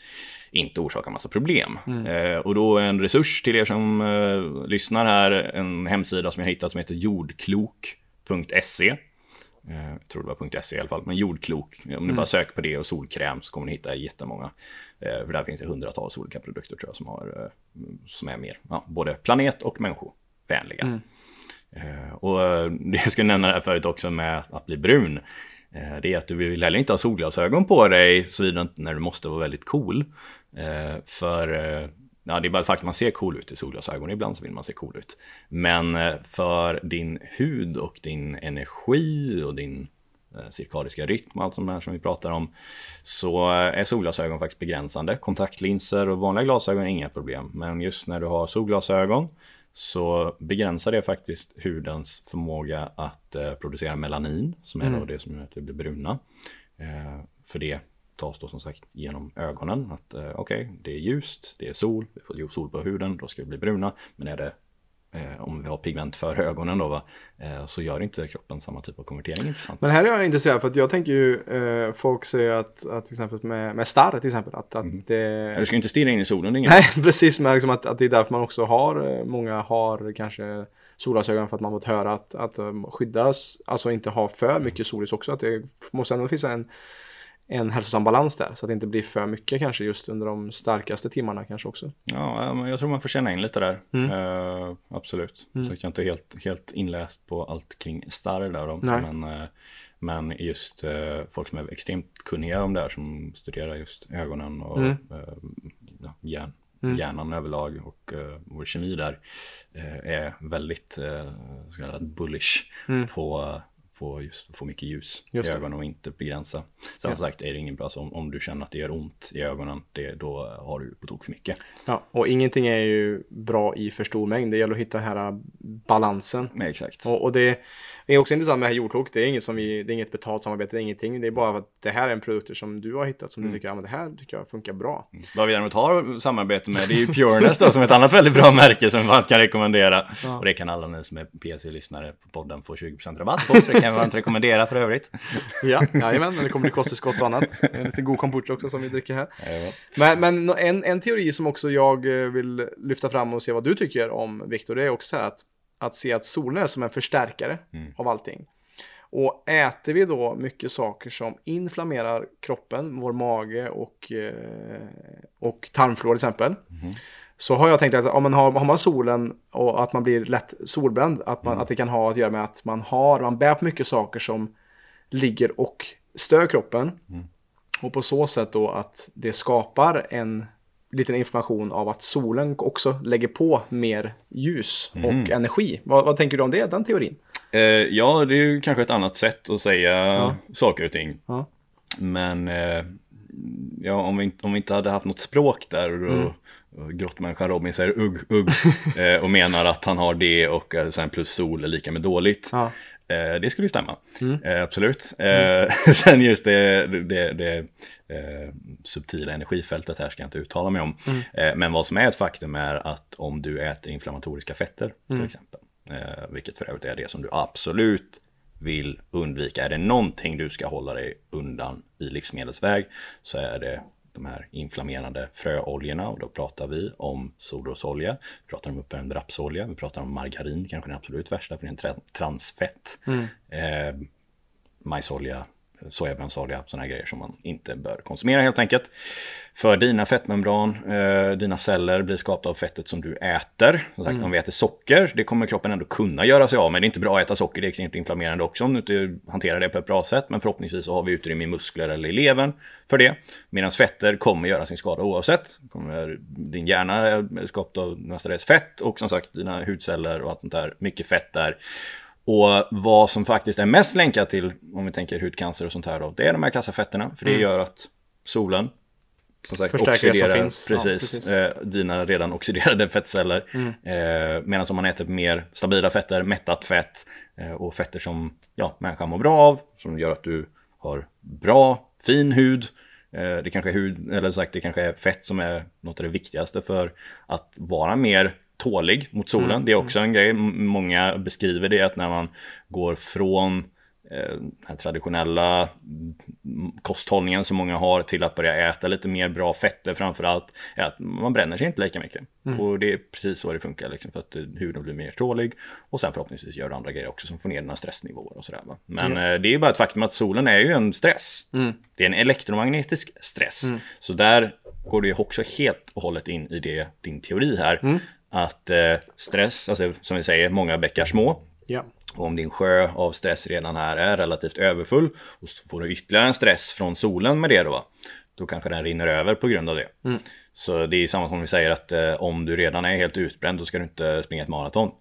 inte orsakar massa problem. Eh, och då en resurs till er som eh, lyssnar här, en hemsida som jag hittat som heter jordklok.se. Eh, jag tror det var .se i alla fall, men jordklok. Om ni bara söker på det och solkräm så kommer ni hitta jättemånga. Eh, för där finns det hundratals olika produkter tror jag som, har, eh, som är mer, ja, både planet och människovänliga. Eh, och det jag skulle nämna det här förut också med att bli brun. Det är att du vill heller inte ha solglasögon på dig såvida inte när du måste vara väldigt cool. Eh, För eh, ja, det är bara ett faktum man ser cool ut i solglasögon. Ibland så vill man se cool ut. Men eh, för din hud och din energi och din cirkadiska rytm och allt sånt där som vi pratar om så är solglasögon faktiskt begränsande. Kontaktlinser och vanliga glasögon är inga problem. Men just när du har solglasögon så begränsar det faktiskt hudens förmåga att producera melanin som är då det som gör att vi blir bruna. För det tas då som sagt genom ögonen. Att eh, okej, det är ljust, det är sol, vi får sol på huden, då ska vi bli bruna. Men är det eh, om vi har pigment för ögonen då, va? Eh, så gör inte kroppen samma typ av konvertering intressant. Men här är jag intresserad för att jag tänker ju, eh, folk säger att, att till exempel med, med starr till exempel, att, att Mm. det... Du ska inte stirra in i solen, det är inget. Nej, precis, men liksom att, att det är därför man också har, eh, många har kanske solglasögon för att man fått höra att, att um, skyddas, alltså inte ha för mycket solljus också, att det måste ändå finnas en, en hälsosam balans där, så att det inte blir för mycket kanske just under de starkaste timmarna kanske också. Ja, men jag tror man får känna in lite där. Mm. Eh, absolut. Så jag är inte helt, helt inläst på allt kring starr där då. Men, eh, men just eh, folk som är extremt kunniga om det här som studerar just ögonen och Mm. ja, hjärn, Mm. hjärnan överlag och eh, vår kemi där eh, är väldigt eh, så kallad bullish Mm. på på just få mycket ljus Just i det. ögonen och inte begränsa. Sen Ja. som sagt är det ingen bra, så om, om du känner att det gör ont i ögonen, det, då har du på tok för mycket. Ja, och ingenting är ju bra i för stor mängd, det gäller att hitta den här balansen. Nej, exakt. Och, och det är också intressant med det här jordklok. Det är inget som vi, det är inget betalt samarbete, det är ingenting. Det är bara att det här är en produkt som du har hittat som Mm. du tycker, ja men det här tycker jag funkar bra. Vad vi däremot har samarbete med det är ju Pureness då, som är ett annat väldigt bra märke som varmt kan rekommendera. Ja. Och det kan alla ni som är PC-lyssnare på podden få 20% rabatt på, så det kan vi varmt rekommendera för övrigt. Ja, jajamän, men det kommer bli kosttillskott och annat. En lite god kombucha också som vi dricker här. Men, men en, en teori som också jag eh, vill lyfta fram och se vad du tycker om, Viktor, det är också att, att se att solen är som en förstärkare Mm. av allting. Och äter vi då mycket saker som inflammerar kroppen, vår mage och, eh, och tarmflora till exempel. Mhm. Så har jag tänkt att om man har, har man solen och att man blir lätt solbränd, att, man, att det kan ha att göra med att man har, man bär på mycket saker som ligger och stör kroppen. Och på så sätt då att det skapar en liten information av att solen också lägger på mer ljus och energi. Vad, vad tänker du om det, den teorin? Eh, ja, det är ju kanske ett annat sätt att säga saker och ting. Ja. Men eh, ja, om, vi, om vi inte hade haft något språk där Mm. Grottmänniskan Robin säger ugg, ugg eh, och menar att han har det och eh, sen plus sol är lika med dåligt. Ja. Eh, det skulle ju stämma. Mm. Absolut. Eh, sen just det, det, det subtila energifältet här ska jag inte uttala mig om. Mm. Men vad som är ett faktum är att om du äter inflammatoriska fetter Mm. till exempel, eh, vilket för övrigt är det som du absolut vill undvika. Är det någonting du ska hålla dig undan i livsmedelsväg så är det de här inflammerande fröoljorna och då pratar vi om solrosolja, vi pratar om uppvärmd rapsolja, vi pratar om margarin, kanske den absolut värsta för det är en tra- transfett. Eh, majsolja, sojabönsolja, sådana här grejer som man inte bör konsumera helt enkelt. För dina fettmembran, eh, dina celler blir skapta av fettet som du äter. Som sagt, om vi äter socker, det kommer kroppen ändå kunna göra sig av med. Det är inte bra att äta socker, det är extremt inflammerande också om du inte hanterar det på ett bra sätt. Men förhoppningsvis så har vi utrymme i muskler eller i levern för det. Medan fetter kommer göra sin skada oavsett. Kommer, din hjärna är skapad av mestadels fett och som sagt dina hudceller och allt sånt där. Mycket fett där. Och vad som faktiskt är mest länkat till, om vi tänker hudcancer och sånt här då, det är de här kassafetterna. För det gör att solen, som sagt, Förstärker oxiderar finns. Ja, precis, precis. Eh, dina redan oxiderade fettceller. Eh, Medan om man äter mer stabila fetter, mättat fett eh, och fetter som ja, människan mår bra av, som gör att du har bra, fin hud. Eh, det kanske är hud, eller sagt, det kanske är fett som är något av det viktigaste för att vara mer tålig mot solen. Det är också en grej, många beskriver det att när man går från eh, den här traditionella mm, kosthållningen som många har till att börja äta lite mer bra fetter framförallt är att man bränner sig inte lika mycket. Och det är precis så det funkar liksom, för att eh, huden blir mer tålig och sen förhoppningsvis gör du andra grejer också som får ner dina stressnivåer och sådär. Va? Men eh, det är ju bara ett faktum att solen är ju en stress. Det är en elektromagnetisk stress. Så där går det ju också helt och hållet in i det, din teori här. Att eh, stress, alltså som vi säger, många bäckar små. Ja. Och om din sjö av stress redan här är relativt överfull och så får du ytterligare en stress från solen med det då, då kanske den rinner över på grund av det. Så det är samma som vi säger att eh, om du redan är helt utbränd då ska du inte springa ett maraton.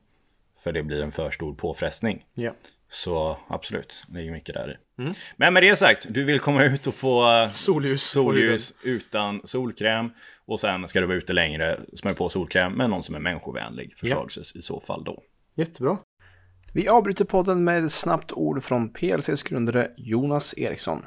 För det blir en för stor påfrestning. Ja. Så absolut, det är ju mycket där i. Men med det sagt, du vill komma ut och få eh, Solljus. solljus utan solkräm. Och sen ska du vara ute längre, smörja på solkräm med någon som är människovänlig förslagsvis i så fall då. Jättebra. Vi avbryter podden med ett snabbt ord från PLCs grundare Jonas Eriksson.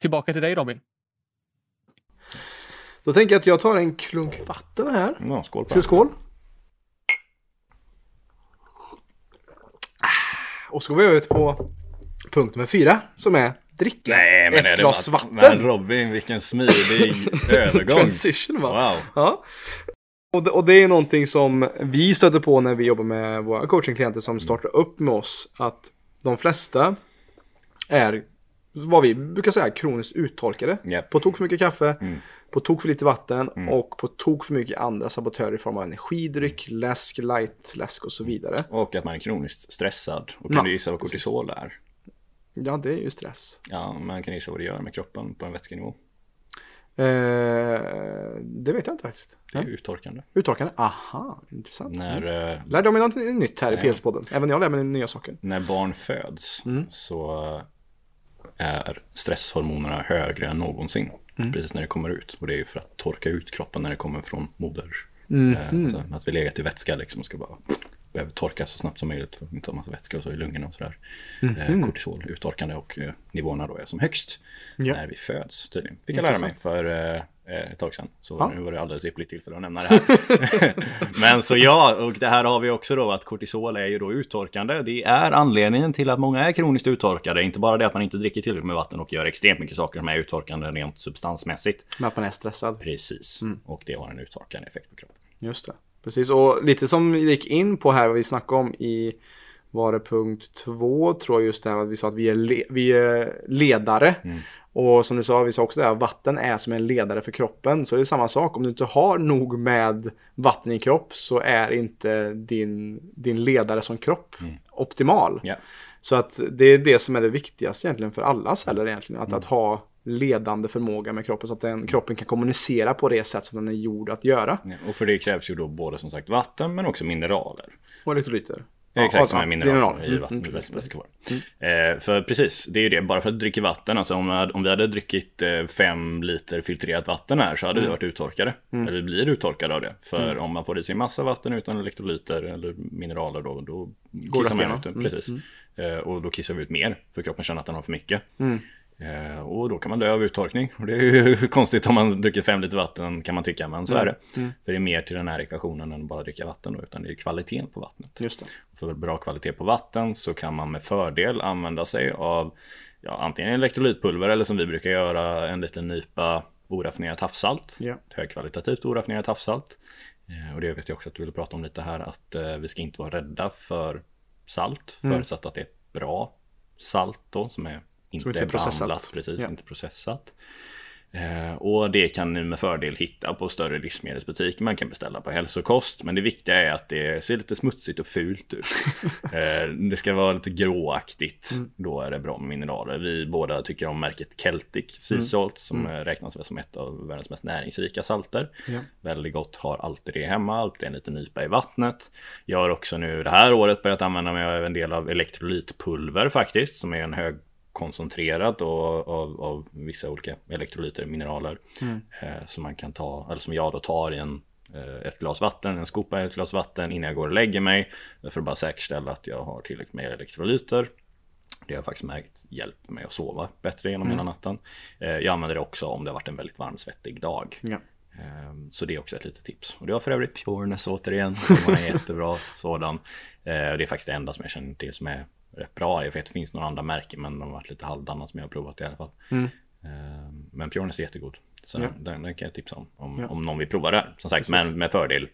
Tillbaka till dig Robin. Då tänker jag att jag tar en klunk vatten här. Ja, skål på skål. Och så går vi över på punkt nummer fyra som är dricka Nej, men ett är det glas vatten. Men Robin, vilken smidig övergång. Transition va? Wow. Ja. Och det, och det är någonting som vi stöter på när vi jobbar med våra coachingklienter som startar upp med oss. Att de flesta är vad vi brukar säga kroniskt uttorkade. Japp. På tok för mycket kaffe, Mm. på tok för lite vatten och på tok för mycket andra sabotörer i form av energidryck, läsk, light, läsk och så vidare. Och att man är kroniskt stressad. Och Ja, kan du gissa vad precis. kortisol är? Ja, det är ju stress. Ja, man kan gissa vad det gör med kroppen på en vätskenivå. Eh, det vet jag inte faktiskt. Det är uttorkande. Uttorkande? Aha, intressant. När, eh, Lärde jag mig något nytt här i Ja. PLS-podden. Även jag lär mig nya saker. när barn föds Mm. så är stresshormonerna högre än någonsin. Mm. Precis när det kommer ut. Och det är ju för att torka ut kroppen när det kommer från moder. Mm. Eh, så att vi legat i vätska liksom ska bara behöver torka så snabbt som möjligt för att inte ha massa vätska och så i lungorna och sådär. Eh, kortisol uttorkande och eh, nivåerna då är som högst Ja. när vi föds tydligen. Fick jag lära mig för eh, ett tag sedan. Så Ja. nu var det alldeles ypperligt tillfälle att nämna det här. Men så ja, och det här har vi också då att kortisol är ju då uttorkande. Det är anledningen till att många är kroniskt uttorkade. Inte bara det att man inte dricker tillräckligt med vatten och gör extremt mycket saker som är uttorkande rent substansmässigt. Men att man är stressad. Precis. Och det har en uttorkande effekt på kroppen. Just det. Precis, och lite som vi gick in på här vad vi snackade om i var det punkt två tror jag just det här att vi sa att vi är, le- vi är ledare. Och som du sa, vi sa också det här, vatten är som en ledare för kroppen. Så det är samma sak, om du inte har nog med vatten i kropp så är inte din, din ledare som kropp optimal. Ja. Så att det är det som är det viktigaste egentligen för alla celler egentligen. Att, att ha ledande förmåga med kroppen så att den, kroppen kan kommunicera på det sätt som den är gjord att göra. Ja, Och för det krävs ju då både som sagt vatten men också mineraler. Och elektrolyter. Exakt som är mineraler i Mm, vatten. mm, precis. Eh, för precis, det är ju det. Bara för att du dricker vatten. Alltså om, om vi hade druckit eh, fem liter filtrerat vatten här så hade Mm. vi varit uttorkade. Eller vi blir uttorkade av det. För om man får i sig massa vatten utan elektrolyter eller mineraler då, då kissar rätt man ut det. Mm, Precis. Eh, och då kissar vi ut mer. För kroppen känner att den har för mycket. Mm. Eh, och då kan man dö av uttorkning. Och det är ju konstigt om man dricker fem liter vatten kan man tycka. Men så Mm. är det. För det är mer till den här ekvationen än bara dricka vatten då. Utan det är kvaliteten på vattnet Just det. för bra kvalitet på vatten så kan man med fördel använda sig av ja, antingen elektrolytpulver eller som vi brukar göra en liten nypa oraffinerat havssalt. Ett högkvalitativt oraffinerat havssalt. Eh, Och det vet jag också att du ville prata om lite här att eh, vi ska inte vara rädda för salt Mm. förutsatt att det är bra salt då som är inte, inte är processat. precis, Ja. inte processat. Eh, och det kan ni med fördel hitta på större livsmedelsbutiker. Man kan beställa på hälsokost. Men det viktiga är att det ser lite smutsigt och fult ut. eh, det ska vara lite gråaktigt. Då är det bra med mineraler. Vi båda tycker om märket Celtic Sea Salt som eh, räknas som ett av världens mest näringsrika salter. Ja. Väldigt gott, har alltid det hemma, alltid en liten nypa i vattnet. Jag har också nu det här året börjat använda mig av en del av elektrolytpulver faktiskt, som är en hög koncentrerat och, av, av vissa olika elektrolyter, mineraler. Eh, som man kan ta, eller som jag då tar i en, eh, ett glas vatten, en skopa i ett glas vatten innan jag går och lägger mig. För att bara säkerställa att jag har tillräckligt med elektrolyter. Det har jag faktiskt märkt hjälper mig att sova bättre genom hela natten. Eh, jag använder det också om det har varit en väldigt varm svettig dag. Ja. Ehm, Så det är också ett litet tips. Och det har för övrigt Pureness återigen. som var en jättebra sådan. Eh, och Det är faktiskt det enda som jag känner till som är rätt bra. Jag vet att det finns några andra märken men de har varit lite halvdana som jag har provat i alla fall. Ehm, Men Pureness är jättegod. Så Ja. den, den kan jag tipsa om. Om, Ja. om någon vill prova det. Som sagt, Precis. men med fördel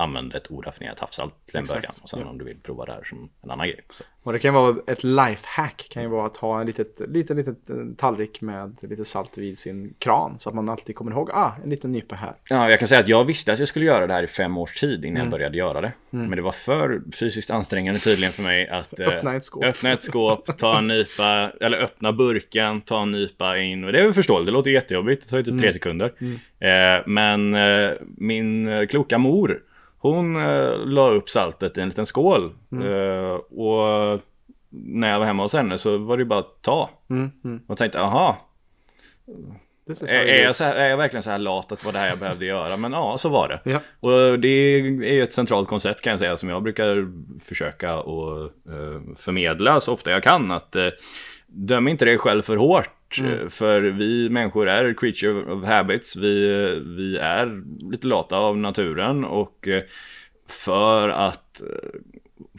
använd ett oraffinerat havssalt till en Exakt, början. Och sen ja. om du vill prova det här som en annan grej. Så. Och det kan vara ett lifehack. kan ju vara att ha en litet, liten, litet eh, tallrik med lite salt vid sin kran. Så att man alltid kommer ihåg, ah, en liten nypa här. Ja, jag kan säga att jag visste att jag skulle göra det här i fem års tid innan Mm. jag började göra det. Men det var för fysiskt ansträngande tydligen för mig att eh, Öppna ett skåp. öppna ett skåp, ta en nypa, eller öppna burken, ta en nypa in. Och det är väl förståeligt, det låter jättejobbigt, det tar ju typ Mm. tre sekunder. Eh, men eh, min kloka mor, hon eh, la upp saltet i en liten skål. Mm. Eh, och när jag var hemma hos henne så var det ju bara att ta. Mm, mm. Och tänkte, aha, är, är, jag här, är jag verkligen så här lat att det var det här jag behövde göra? Men ja, så var det. Ja. Och det är ju ett centralt koncept kan jag säga som jag brukar försöka att eh, förmedla så ofta jag kan. Att eh, döm inte dig själv för hårt. Eh, För vi människor är creature of habits. Vi, eh, vi är lite lata av naturen och eh, för att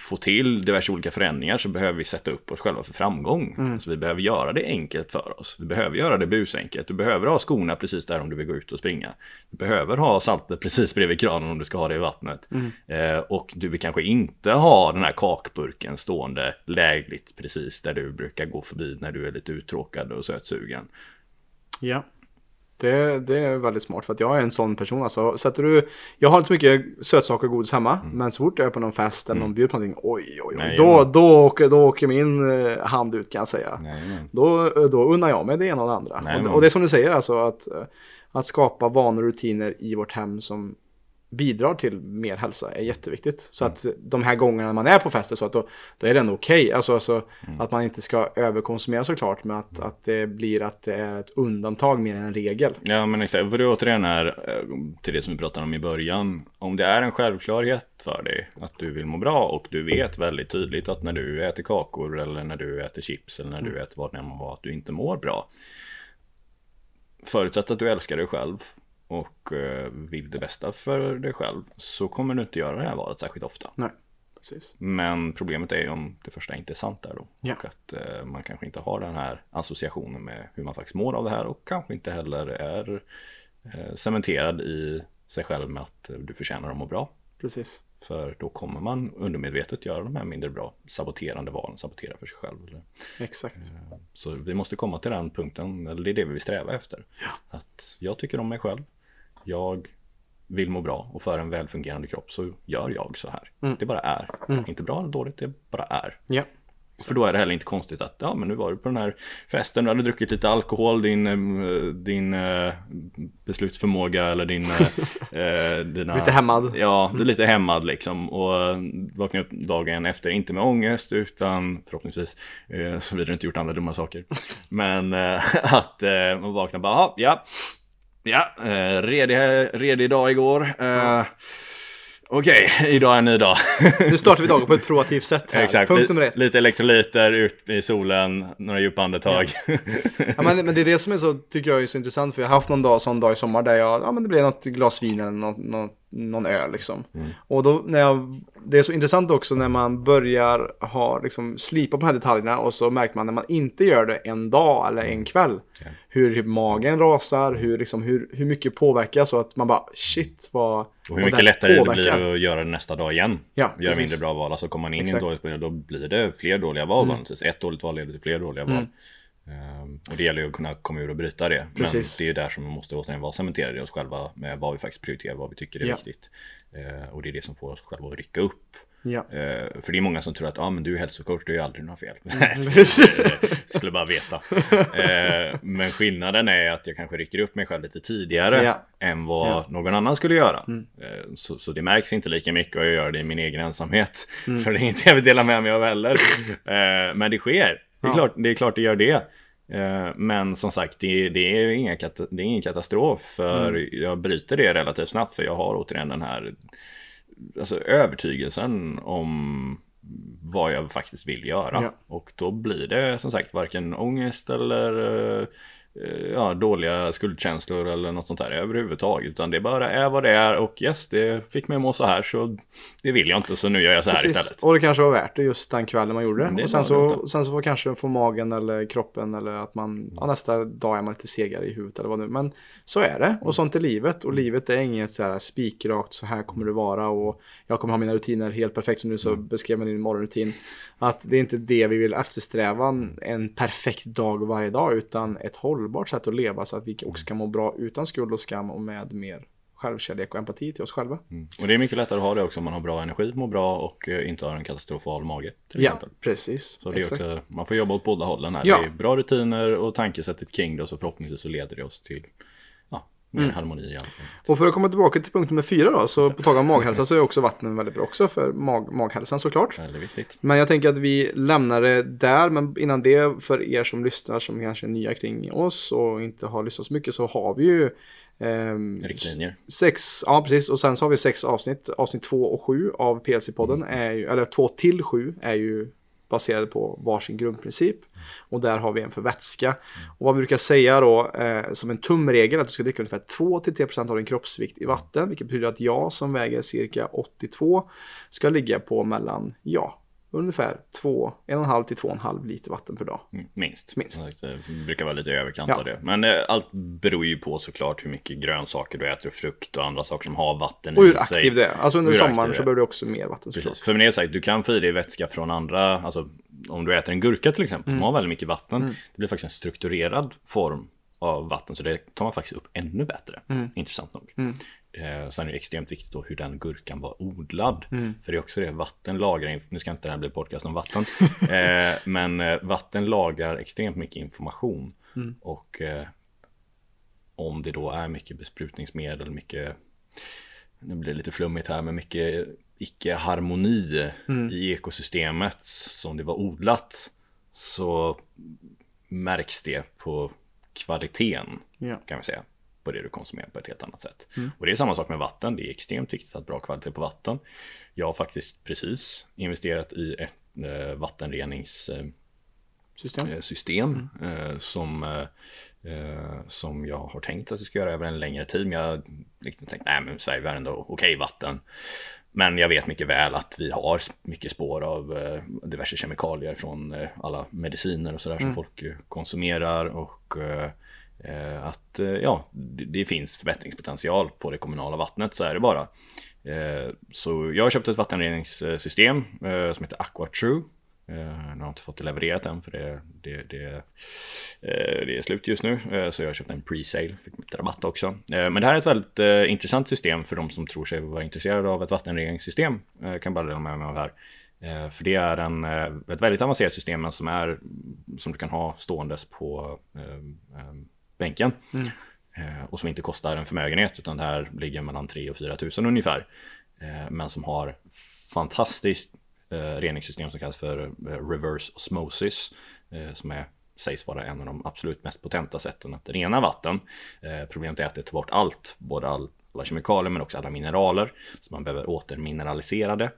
få till diverse olika förändringar så behöver vi sätta upp oss själva för framgång. Så vi behöver göra det enkelt för oss. Vi behöver göra det busenkelt. Du behöver ha skorna precis där om du vill gå ut och springa. Du behöver ha saltet precis bredvid kranen om du ska ha det i vattnet. Eh, och du vill kanske inte ha den här kakburken stående lägligt precis där du brukar gå förbi när du är lite uttråkad och sötsugen. Ja. Det, det är väldigt smart för att jag är en sån person. Alltså, sätter du, jag har inte så mycket sötsaker och godis hemma. Men så fort jag är på någon fest eller någon bjuder på någonting. Oj, oj, oj. Nej, då, då, åker, då åker min eh, hand ut kan jag säga. Nej, Då, då unnar jag mig det ena och det andra. Och, och det är som du säger, alltså att, eh, att skapa vanor och rutiner i vårt hem som bidrar till mer hälsa är jätteviktigt. Så att de här gångerna man är på fester så att då, då är det ändå okej. Alltså, alltså att man inte ska överkonsumera såklart, men att, att det blir att det är ett undantag mer än en regel. Ja men exakt, för det återigen är eh, till det som vi pratade om i början. Om det är en självklarhet för dig att du vill må bra och du vet väldigt tydligt att när du äter kakor eller när du äter chips eller när du äter vad det än må vara att du inte mår bra. Förutsatt att du älskar dig själv och eh, vill det bästa för dig själv så kommer du inte göra det här valet särskilt ofta. Nej, precis. Men problemet är ju om det första inte är sant där då. Ja. Och att eh, man kanske inte har den här associationen med hur man faktiskt mår av det här och kanske inte heller är eh, cementerad i sig själv med att du förtjänar att må bra. Precis. För då kommer man undermedvetet göra de här mindre bra saboterande valen, sabotera för sig själv. Eller- Exakt. Så vi måste komma till den punkten, eller det är det vi vill sträva efter. Att jag tycker om mig själv, jag vill må bra och för en välfungerande kropp så gör jag så här. Det bara är. Inte bra eller dåligt, det bara är. Ja. För då är det heller inte konstigt att ja men nu var du på den här festen, du hade druckit lite alkohol, din, eh, din eh, beslutsförmåga eller din... eh, dina, Lite hämmad. Ja, du är lite hämmad liksom. Och eh, vakna upp dagen efter, inte med ångest utan förhoppningsvis, eh, såvida du inte gjort andra dumma saker. Men eh, att eh, man vaknar bara, "Jaha, ja, ja, eh, redig, redig dag igår. Eh, Okej, idag är en ny dag. Nu startar vi dagen på ett proaktivt sätt här. Exakt, Punkt nummer ett. lite elektrolyter ut i solen, några djupa andetag. Ja, men, men det är det som är så, tycker jag är så intressant. För jag har haft någon dag, sån dag i sommar där jag, ja men det blev något glas vin eller någon, någon, någon öl liksom. Och då när jag, det är så intressant också när man börjar ha, liksom slipa på de här detaljerna och så märker man när man inte gör det en dag eller en kväll. Hur typ magen rasar, hur, liksom, hur, hur mycket påverkas så att man bara shit vad... Och hur mycket lättare det påverkar. blir att göra det nästa dag igen. Ja, Göra mindre bra val. Alltså kommer man in Exakt. i en dåligt spel, då blir det fler dåliga val vanligtvis. Ett dåligt val leder till fler dåliga val. Ehm, och det gäller ju att kunna komma ur och bryta det. Precis. Men det är ju där som vi måste återigen vara cementerade i oss själva med vad vi faktiskt prioriterar, vad vi tycker är Ja. viktigt. Ehm, och det är det som får oss själva att rycka upp. Ja. Eh, för det är många som tror att ah, men du är hälsocoach, du gör aldrig några fel. Mm. Skulle bara veta. Men skillnaden är att jag kanske rycker upp mig själv lite tidigare Ja. än vad Ja. någon annan skulle göra. Mm. Så, så det märks inte lika mycket och jag gör det i min egen ensamhet. Mm. För det är inte jag vill dela med mig av heller. Men det sker. Det är, klart, det är klart det gör det. Eh, Men som sagt, det, det, är inga det är ingen katastrof. För Mm. jag bryter det relativt snabbt. För jag har återigen den här alltså, övertygelsen om vad jag faktiskt vill göra. Ja. Och då blir det som sagt varken ångest eller eh, ja, dåliga skuldkänslor eller något sånt där överhuvudtaget. Utan det bara är vad det är och yes, det fick mig att må så här så det vill jag inte så nu gör jag så här Precis. istället. Och det kanske var värt det just den kvällen man gjorde Mm, det. Och sen var det så, sen så får kanske få magen eller kroppen eller att man ja, nästa dag är man lite segare i huvudet eller vad nu. Men så är det och sånt är livet och livet är inget så här spikrakt så här kommer det vara och jag kommer ha mina rutiner helt perfekt som du så beskrev med din morgonrutin. Att det är inte det vi vill eftersträva en, perfekt dag varje dag utan ett hållbart sätt att leva så att vi också kan må bra utan skuld och skam och med mer självkärlek och empati till oss själva. Mm. Och det är mycket lättare att ha det också om man har bra energi, mår bra och eh, inte har en katastrofal mage. Till Ja, exempel. precis. Så det är Exakt. också, man får jobba åt båda hållen här. Ja. Det är bra rutiner och tankesättet kring det och så förhoppningsvis så leder det oss till ja, mer Mm. harmoni i allt. Och för att komma tillbaka till punkt nummer fyra då, så på tal om maghälsa så är också vatten väldigt bra också för mag maghälsan såklart. Väldigt viktigt. Men jag tänker att vi lämnar det där, men innan det för er som lyssnar som kanske är nya kring oss och inte har lyssnat så mycket så har vi ju ehm, Riktlinjer. Sex, ja precis, och sen så har vi sex avsnitt. Avsnitt två och sju av PLC-podden är ju, eller två till sju är ju baserade på varsin grundprincip. Och där har vi en för vätska. Och vad vi brukar säga då eh, som en tumregel att du ska dricka ungefär 2-3% av din kroppsvikt i vatten. Vilket betyder att jag som väger cirka 82 ska ligga på mellan, ja, ungefär 2, 1,5 till 2,5 liter vatten per dag. Mm, Minst. Minst. Det brukar vara lite överkant Ja. av det. Men eh, allt beror ju på såklart hur mycket grönsaker du äter, frukt och andra saker som har vatten Och i hur sig. aktiv det är. Alltså under Hur sommaren så behöver du också mer vatten såklart. Precis. För med det sagt, du kan få i dig vätska från andra, alltså om du äter en gurka till exempel, Mm. som har väldigt mycket vatten, det blir faktiskt en strukturerad form av vatten, så det tar man faktiskt upp ännu bättre. Mm. Intressant nog. Eh, sen är det extremt viktigt då hur den gurkan var odlad. Mm. För det är också det, vatten lagrar, nu ska inte det här bli podcast om vatten, eh, men eh, vatten lagrar extremt mycket information. Mm. Och eh, om det då är mycket besprutningsmedel, mycket nu blir det lite flummigt här, men mycket icke-harmoni i ekosystemet som det var odlat så märks det på kvaliteten Ja. kan vi säga på det du konsumerar på ett helt annat sätt. Och det är samma sak med vatten. Det är extremt viktigt att ha bra kvalitet på vatten. Jag har faktiskt precis investerat i ett eh, vattenreningssystem System. eh, system eh, som, eh, som jag har tänkt att jag ska göra över en längre tid. Men jag har liksom tänkt, nej men Sverige har ändå okej vatten. Men jag vet mycket väl att vi har mycket spår av eh, diverse kemikalier från eh, alla mediciner och sådär som folk konsumerar och Eh, att eh, ja, det, det finns förbättringspotential på det kommunala vattnet, så är det bara. Eh, så jag har köpt ett vattenreningssystem eh, som heter AquaTrue. Eh, Jag har inte fått det levererat än för det, det, det, eh, det är slut just nu. Eh, Så jag har köpt en pre-sale, fick lite rabatt också. Eh, Men det här är ett väldigt eh, intressant system för de som tror sig vara intresserade av ett vattenreningssystem. Jag kan bara dela med mig av här. Eh, för det är en, ett väldigt avancerat system men som, är, som du kan ha ståendes på bänken. Eh, Och som inte kostar en förmögenhet utan det här ligger mellan 3 och 4 tusen ungefär. Eh, Men som har fantastiskt eh, reningssystem som kallas för reverse osmosis. Som är, sägs vara en av de absolut mest potenta sätten att rena vatten. Problemet är att det tar bort allt, både all, alla kemikalier men också alla mineraler. Så man behöver återmineralisera det.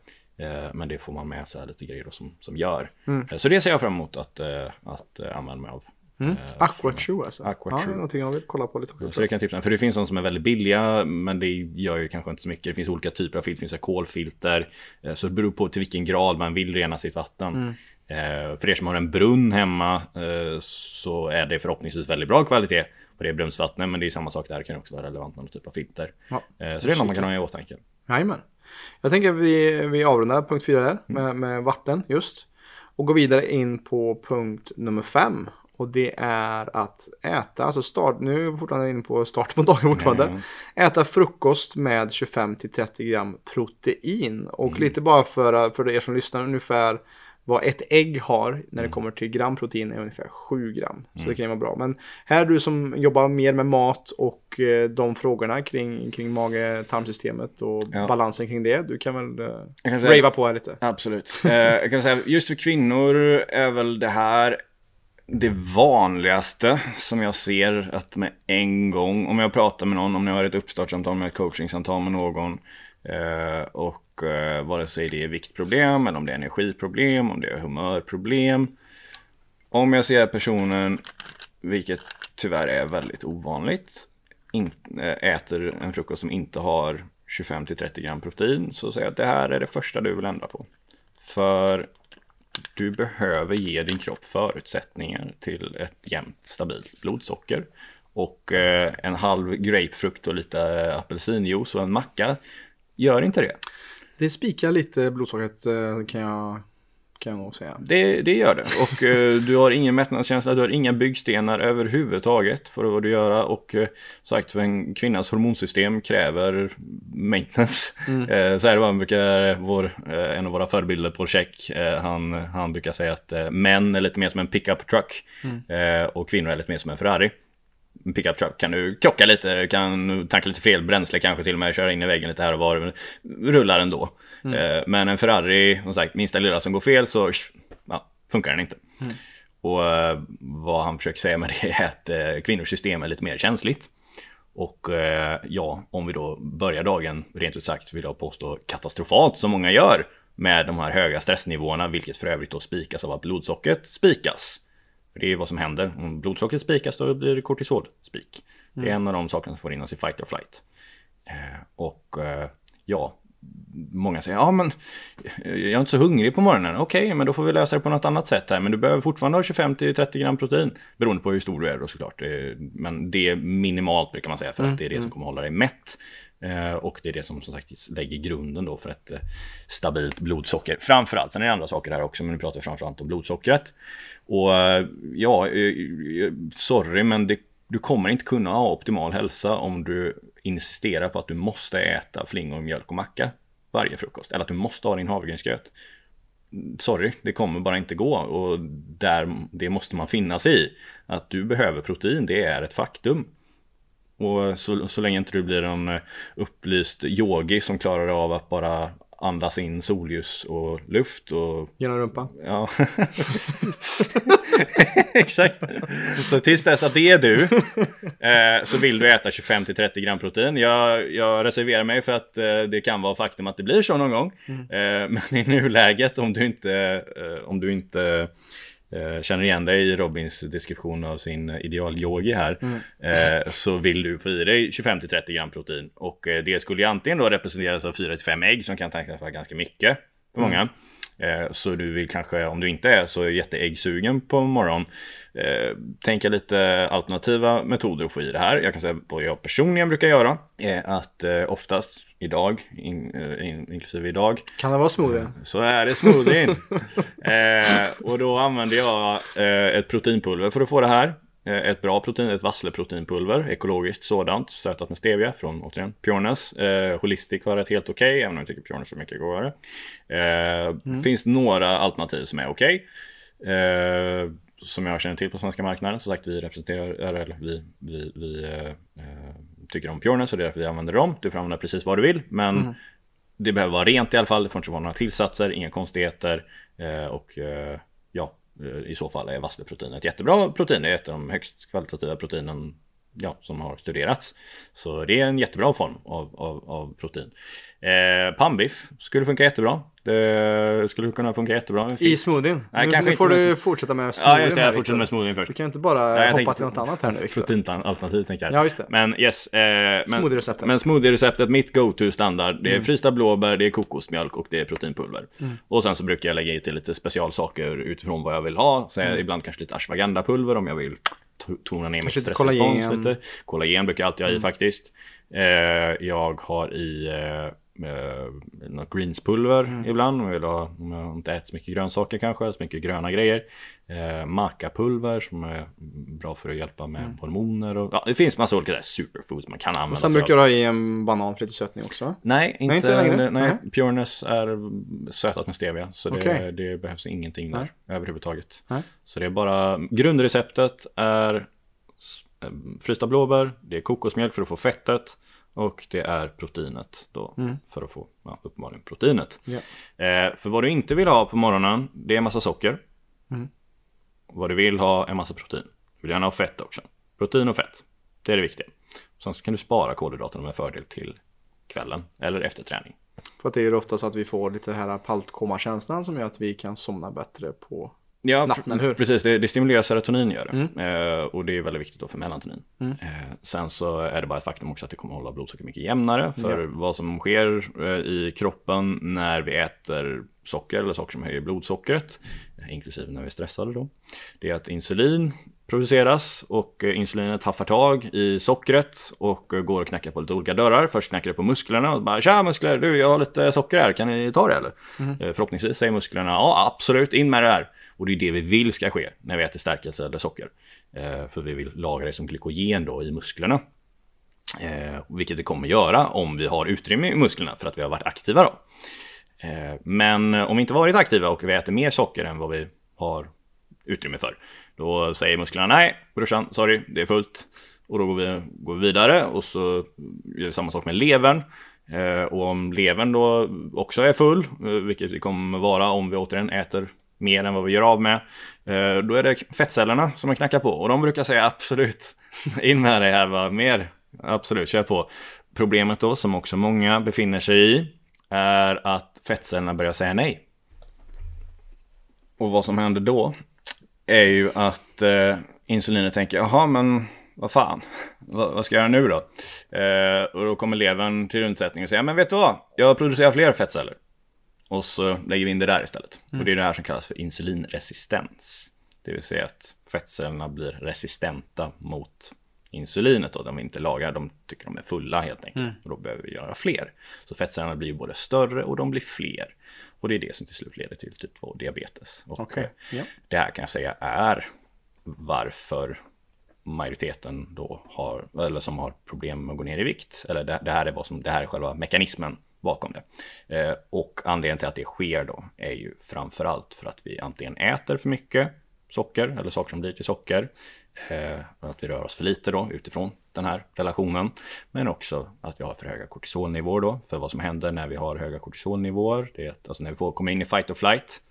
Men det får man med sig lite grejer som, som gör. Eh, så det ser jag fram emot att, att använda mig av. Mm. Eh, Aquatrue alltså. Aquatrue. Ja, är någonting jag vill kolla på lite också. så det kan jag tipsa. För det finns de som är väldigt billiga, men det gör ju kanske inte så mycket. Det finns olika typer av filter, det finns kolfilter. Eh, Så det beror på till vilken grad man vill rena sitt vatten. Eh, För er som har en brunn hemma så är det förhoppningsvis väldigt bra kvalitet på det brunnsvattnet. Men det är samma sak där, det kan också vara relevant med någon typ av filter. Ja. Så det är något man kan ha i åtanke. Jajamän. Jag tänker att vi, vi avrundar punkt fyra där med, med vatten just. Och går vidare in på punkt nummer fem. Och det är att äta, alltså start, nu är vi fortfarande inne på start på dagen fortfarande. Äta frukost med 25-30 gram protein. Och lite bara för, för er som lyssnar ungefär vad ett ägg har när det kommer till gram protein är ungefär 7 gram. Så det kan ju vara bra. Men här du som jobbar mer med mat och eh, de frågorna kring, kring mage-tarmsystemet och Ja. balansen kring det. Du kan väl eh, kan säga- rava på här lite. Absolut. Eh, jag kan säga, just för kvinnor är väl det här det vanligaste som jag ser att med en gång, om jag pratar med någon, om jag har ett uppstartssamtal med ett coachingsamtal med någon eh, och eh, vare sig det är viktproblem eller om det är energiproblem, om det är humörproblem. Om jag ser personen, vilket tyvärr är väldigt ovanligt, in, eh, äter en frukost som inte har 25-30 gram protein så säger jag att det här är det första du vill ändra på. För du behöver ge din kropp förutsättningar till ett jämnt stabilt blodsocker. Och eh, en halv grapefrukt och lite apelsinjuice och en macka gör inte det. Det spikar lite blodsockret eh, kan jag, kan jag nog säga. Det, det gör det. Och eh, du har ingen mättnadskänsla, du har inga byggstenar överhuvudtaget för vad du göra. Och eh, sagt, för en kvinnas hormonsystem kräver maintenance. Mm. Eh, så här var brukar vår, eh, en av våra förebilder på check, eh, han, han brukar säga att eh, män är lite mer som en pickup truck mm. och kvinnor är lite mer som en Ferrari pickup truck kan du krocka lite, kan tanka lite fel bränsle kanske till och med, köra in i väggen lite här och var. Rullar ändå. Mm. Eh, men en Ferrari, som sagt, minsta lilla som går fel så ja, funkar den inte. Mm. Och eh, vad han försöker säga med det är att eh, kvinnors system är lite mer känsligt. Och ja, om vi då börjar dagen, rent ut sagt, vill jag påstå katastrofalt som många gör med de här höga stressnivåerna, vilket för övrigt då spikas av att blodsockret spikas. För det är vad som händer. Om blodsockret spikas då blir det kortisolspik. Det är mm. en av de sakerna som får in oss i fight or flight. Och ja, många säger ja men jag är inte så hungrig på morgonen. Okej, okay, men då får vi lösa det på något annat sätt här. Men du behöver fortfarande ha 25-30 gram protein. Beroende på hur stor du är då såklart. Men det är minimalt brukar man säga för att det är det som mm. kommer hålla dig mätt. Eh, och det är det som som sagt lägger grunden då för ett stabilt blodsocker. Framförallt, sen är det andra saker här också, men nu pratar vi framförallt om blodsockret. Och eh, ja, eh, eh, sorry men det, du kommer inte kunna ha optimal hälsa om du insistera på att du måste äta flingor, mjölk och macka varje frukost. Eller att du måste ha din havregrynsgröt. Sorry, det kommer bara inte gå och där, det måste man finna sig i. Att du behöver protein, det är ett faktum. Och så, så länge inte du blir en eh, upplyst yogi som klarar av att bara andas in solljus och luft och... Genom rumpan? Ja, exakt. Så tills dess att det är du eh, så vill du äta 25-30 gram protein. Jag, jag, reserverar mig för att eh, det kan vara faktum att det blir så någon gång. Mm. Eh, men i nuläget om du inte, eh, om du inte känner igen dig i Robins deskription av sin idealyogi här. Mm. Eh, så vill du få i dig 25-30 gram protein. Och eh, det skulle ju antingen då representeras av 4-5 ägg som kan tänkas vara ganska mycket för många. Mm. Eh, så du vill kanske, om du inte är så jätteäggsugen på morgon, eh, tänka lite alternativa metoder att få i det här. Jag kan säga vad jag personligen brukar göra är att eh, oftast idag, in, in, inklusive idag. Kan det vara smoothie? Så är det smoothien. eh, och då använder jag eh, ett proteinpulver för att få det här. Eh, ett bra protein, ett vassleproteinpulver, ekologiskt sådant, sötat med stevia från återigen Pureness. Eh, Holistic har ett helt okej, okay, även om jag tycker Pureness är mycket godare. Eh, mm. Finns några alternativ som är okej. Okay. Eh, som jag känner till på svenska marknaden. Som sagt, vi representerar, eller vi, vi, vi eh, eh, tycker om Pureness och det är därför vi använder dem. Du får använda precis vad du vill, men mm. det behöver vara rent i alla fall. Det får inte vara några tillsatser, inga konstigheter och Eh, Eh, i så fall är vassleprotein ett jättebra protein. Det är ett av de högst kvalitativa proteinen ja, som har studerats. Så det är en jättebra form av, av, av protein. Eh, pannbiff skulle funka jättebra. Det skulle kunna funka jättebra. I smoothien? Nej, nu, nu får du fortsätta med smoothien. Ja, just det. Jag fortsätter med smoothien först. Du kan inte bara Nej, hoppa till något annat här nu. Proteinalternativ tänker jag. Ja, just det. Men yes. Eh, smoothie-receptet. Men smoothie-receptet, mitt go-to standard. Det är mm. frysta blåbär, det är kokosmjölk och det är proteinpulver. Mm. Och sen så brukar jag lägga i till lite specialsaker utifrån vad jag vill ha. Så mm. ibland kanske lite ashwagandha-pulver om jag vill tona ner mitt stressrespons lite. Kollagen brukar jag alltid ha i mm. faktiskt. Eh, jag har i eh, något greenspulver mm. ibland. Om jag, vill ha, om jag inte äter så mycket grönsaker kanske, så mycket gröna grejer. Eh, Macapulver som är bra för att hjälpa med mm. hormoner. Och, ja, det finns massa olika där superfoods man kan använda. Och sen brukar du ha i en banan för lite sötning också? Nej, inte, nej, inte längre. Nej. Pureness är sötat med stevia. Så det, okay. det behövs ingenting där nej. överhuvudtaget. Nej. Så det är bara grundreceptet är eh, frysta blåbär, det är kokosmjölk för att få fettet. Och det är proteinet då mm. för att få ja, uppenbarligen proteinet. Yeah. Eh, för vad du inte vill ha på morgonen det är massa socker. Mm. Vad du vill ha är massa protein. Du vill gärna ha fett också. Protein och fett. Det är det viktiga. Sen så kan du spara kolhydraterna med fördel till kvällen eller efter träning. För att det är ofta så att vi får lite här paltkoma-känslan som gör att vi kan somna bättre på Ja, natten, hur? precis. Det, det stimulerar serotonin gör det. Eh, och det är väldigt viktigt då för melatonin. Eh, sen så är det bara ett faktum också att det kommer hålla blodsocker mycket jämnare. För vad som sker eh, i kroppen när vi äter socker eller saker som höjer blodsockret, eh, inklusive när vi är stressade då, det är att insulin produceras och eh, insulinet haffar tag i sockret och eh, går och knackar på lite olika dörrar. Först knackar det på musklerna och bara “Tja muskler, du jag har lite socker här, kan ni ta det eller?” Eh, Förhoppningsvis säger musklerna “Ja absolut, in med det här” Och det är det vi vill ska ske när vi äter stärkelse eller socker. Eh, för vi vill lagra det som glykogen då i musklerna. Eh, vilket det kommer göra om vi har utrymme i musklerna för att vi har varit aktiva då. Eh, men om vi inte varit aktiva och vi äter mer socker än vad vi har utrymme för. Då säger musklerna nej brorsan, sorry, det är fullt. Och då går vi, går vi vidare och så gör vi samma sak med levern. Eh, och om levern då också är full, eh, vilket det kommer vara om vi återigen äter mer än vad vi gör av med. Eh, då är det fettcellerna som man knackar på och de brukar säga absolut in med det här, va? mer. Absolut, kör på. Problemet då som också många befinner sig i är att fettcellerna börjar säga nej. Och vad som händer då är ju att eh, insulinet tänker, jaha men vad fan, vad, vad ska jag göra nu då? Eh, och då kommer levern till undsättning och säger, men vet du vad? Jag producerar fler fettceller. Och så lägger vi in det där istället. Och det är det här som kallas för insulinresistens. Det vill säga att fettcellerna blir resistenta mot insulinet och de inte lagrar, de tycker de är fulla helt enkelt. Och då behöver vi göra fler. Så fettcellerna blir både större och de blir fler. Och det är det som till slut leder till typ 2 diabetes. Och eh, ja. det här kan jag säga är varför majoriteten då har, eller som har problem med att gå ner i vikt. Eller det, det här är vad som, det här är själva mekanismen bakom det. Eh, och anledningen till att det sker då är ju framförallt för att vi antingen äter för mycket socker eller saker som blir till socker. Eh, att vi rör oss för lite då utifrån den här relationen. Men också att vi har för höga kortisolnivåer då. För vad som händer när vi har höga kortisolnivåer, det är att alltså när vi får komma in i fight or flight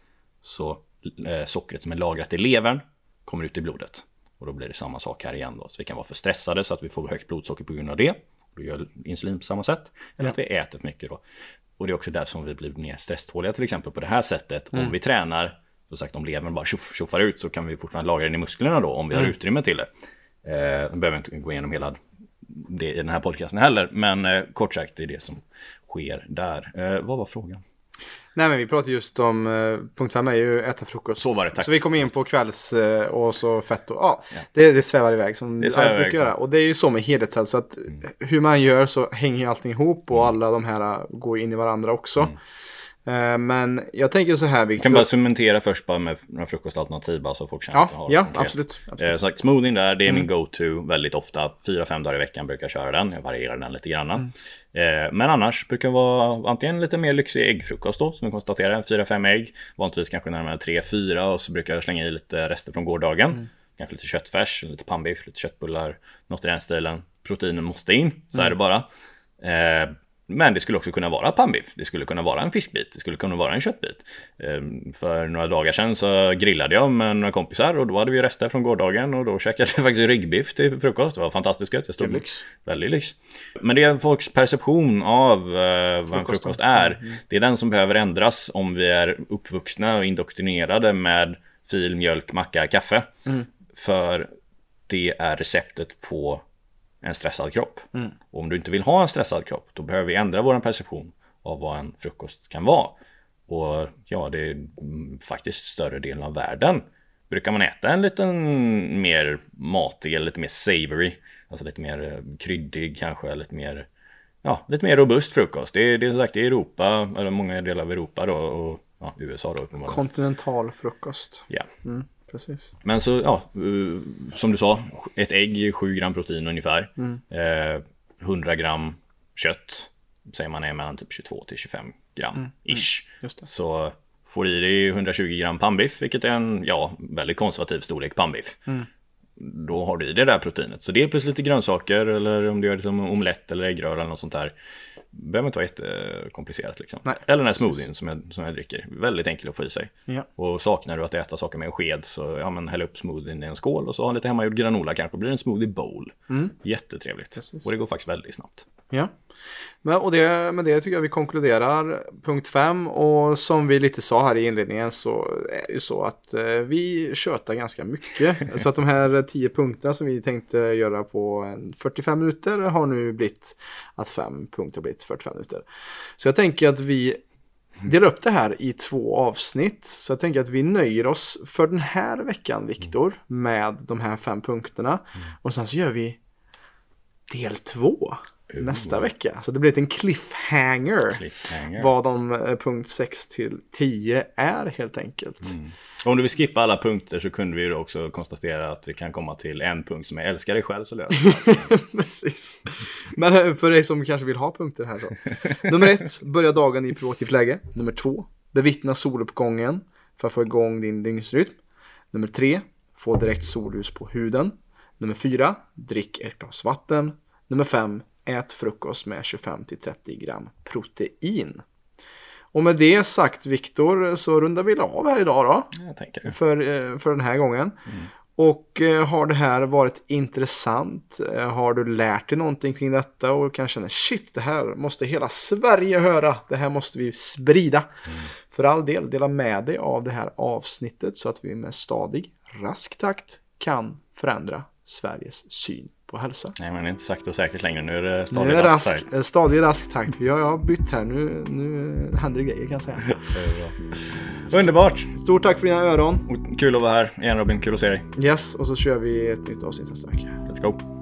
så eh, sockret som är lagrat i levern kommer ut i blodet. Och då blir det samma sak här igen då. Så vi kan vara för stressade så att vi får högt blodsocker på grund av det. Då gör insulin på samma sätt. Eller att vi äter för mycket då. Och det är också där som vi blir mer stresståliga till exempel på det här sättet. Om vi tränar, som sagt om levern bara tjoff, tjoffar ut så kan vi fortfarande lagra den i musklerna då om vi har utrymme till det. Eh, jag behöver inte gå igenom hela det i den här podcasten heller. Men eh, kort sagt, det är det som sker där. Eh, vad var frågan? Nej men vi pratade just om, eh, punkt fem är ju äta frukost. Så var det, tack. Så vi kom in på kvälls eh, och så fett och ja, det, det svävar iväg som Det svävar brukar göra. Och det är ju så med helhetshälsa att hur man gör så hänger ju allting ihop och alla de här eh, går in i varandra också. Eh, men jag tänker så här Jag Viktor. kan bara cementera först bara med några frukostalternativ bara så folk känner att de Ja, har ja konkret. absolut. Eh, absolut. sagt, smoothien där, det är min go-to väldigt ofta. Fyra, fem dagar i veckan brukar jag köra den. Jag varierar den lite grann. Eh, men annars brukar det vara antingen lite mer lyxig äggfrukost då, som vi konstaterar. Fyra, fem ägg. Vanligtvis kanske närmare tre, fyra och så brukar jag slänga i lite rester från gårdagen. Kanske lite köttfärs, lite pannbiff, lite köttbullar, något i den stilen. Proteinen måste in, så är det bara. Eh, men det skulle också kunna vara pannbiff, det skulle kunna vara en fiskbit, det skulle kunna vara en köttbit. Ehm, För några dagar sedan så grillade jag med några kompisar och då hade vi rester från gårdagen och då käkade jag faktiskt ryggbiff till frukost. Det var fantastiskt gött. Det stod lyx. Väldigt lyx. Men det är folks perception av eh, vad en Frukosten. frukost är. Det är den som behöver ändras om vi är uppvuxna och indoktrinerade med fil, mjölk, macka, kaffe. För det är receptet på en stressad kropp. Och om du inte vill ha en stressad kropp, då behöver vi ändra vår perception av vad en frukost kan vara. Och ja, det är mm, faktiskt större delen av världen. Brukar man äta en liten mer matig eller lite mer savory, alltså lite mer eh, kryddig kanske, lite mer Ja, lite mer robust frukost. Det är, det är som sagt i Europa, eller många delar av Europa då och ja, USA då. Kontinental frukost. Ja. Mm, precis. Men så, ja, eh, som du sa, ett ägg är 7 gram protein ungefär. Eh, 100 gram kött säger man är mellan typ 22 till 25 gram ish. Just det. Så får i dig 120 gram pannbiff, vilket är en ja, väldigt konservativ storlek pannbiff. Då har du i det där proteinet. Så det är plus lite grönsaker eller om du gör det som omelett eller äggröra eller något sånt där. Behöver inte vara jättekomplicerat liksom. Nej, Eller den här precis. smoothien som jag, som jag dricker. Väldigt enkel att få i sig. Ja. Och saknar du att äta saker med en sked så ja, men häll upp smoothien i en skål och så ha lite hemmagjord granola kanske. blir det en smoothie bowl. Jättetrevligt. Precis. Och det går faktiskt väldigt snabbt. Ja. Men, och det, med det tycker jag vi konkluderar punkt 5 och som vi lite sa här i inledningen så är det ju så att eh, vi tjötar ganska mycket. så att de här 10 punkterna som vi tänkte göra på en 45 minuter har nu blivit att 5 punkter har blivit 45 minuter. Så jag tänker att vi delar upp det här i två avsnitt. Så jag tänker att vi nöjer oss för den här veckan Viktor med de här fem punkterna. Och sen så gör vi del två nästa vecka. Så det blir en cliffhanger. Cliffhanger. Vad de eh, punkt 6 till 10 är helt enkelt. Om du vill skippa alla punkter så kunde vi ju då också konstatera att vi kan komma till en punkt som är älskar dig själv så löser. Precis. Men eh, för dig som kanske vill ha punkter här så. Nummer ett, börja dagen i proaktivt läge. Nummer två, bevittna soluppgången för att få igång din dygnsrytm. Nummer tre, få direkt solljus på huden. Nummer fyra, drick ett glas vatten. Nummer fem, ät frukost med 25-30 gram protein. Och med det sagt Viktor så rundar vi av här idag då för, eh, för den här gången. Och eh, har det här varit intressant? Eh, Har du lärt dig någonting kring detta och kan känna shit, det här måste hela Sverige höra. Det här måste vi sprida. För all del, dela med dig av det här avsnittet så att vi med stadig, rask takt kan förändra Sveriges syn på hälsa. Nej men det är inte sagt och säkert längre. Nu är det Nu stadigt är rask rask, eh, stadig, rask takt. Vi har, jag har bytt här. Nu, nu händer det grejer kan jag säga. Underbart! Stort tack för dina öron. Och kul att vara här igen Robin, kul att se dig. Yes, och så kör vi ett nytt avsnitt nästa vecka. Let's go!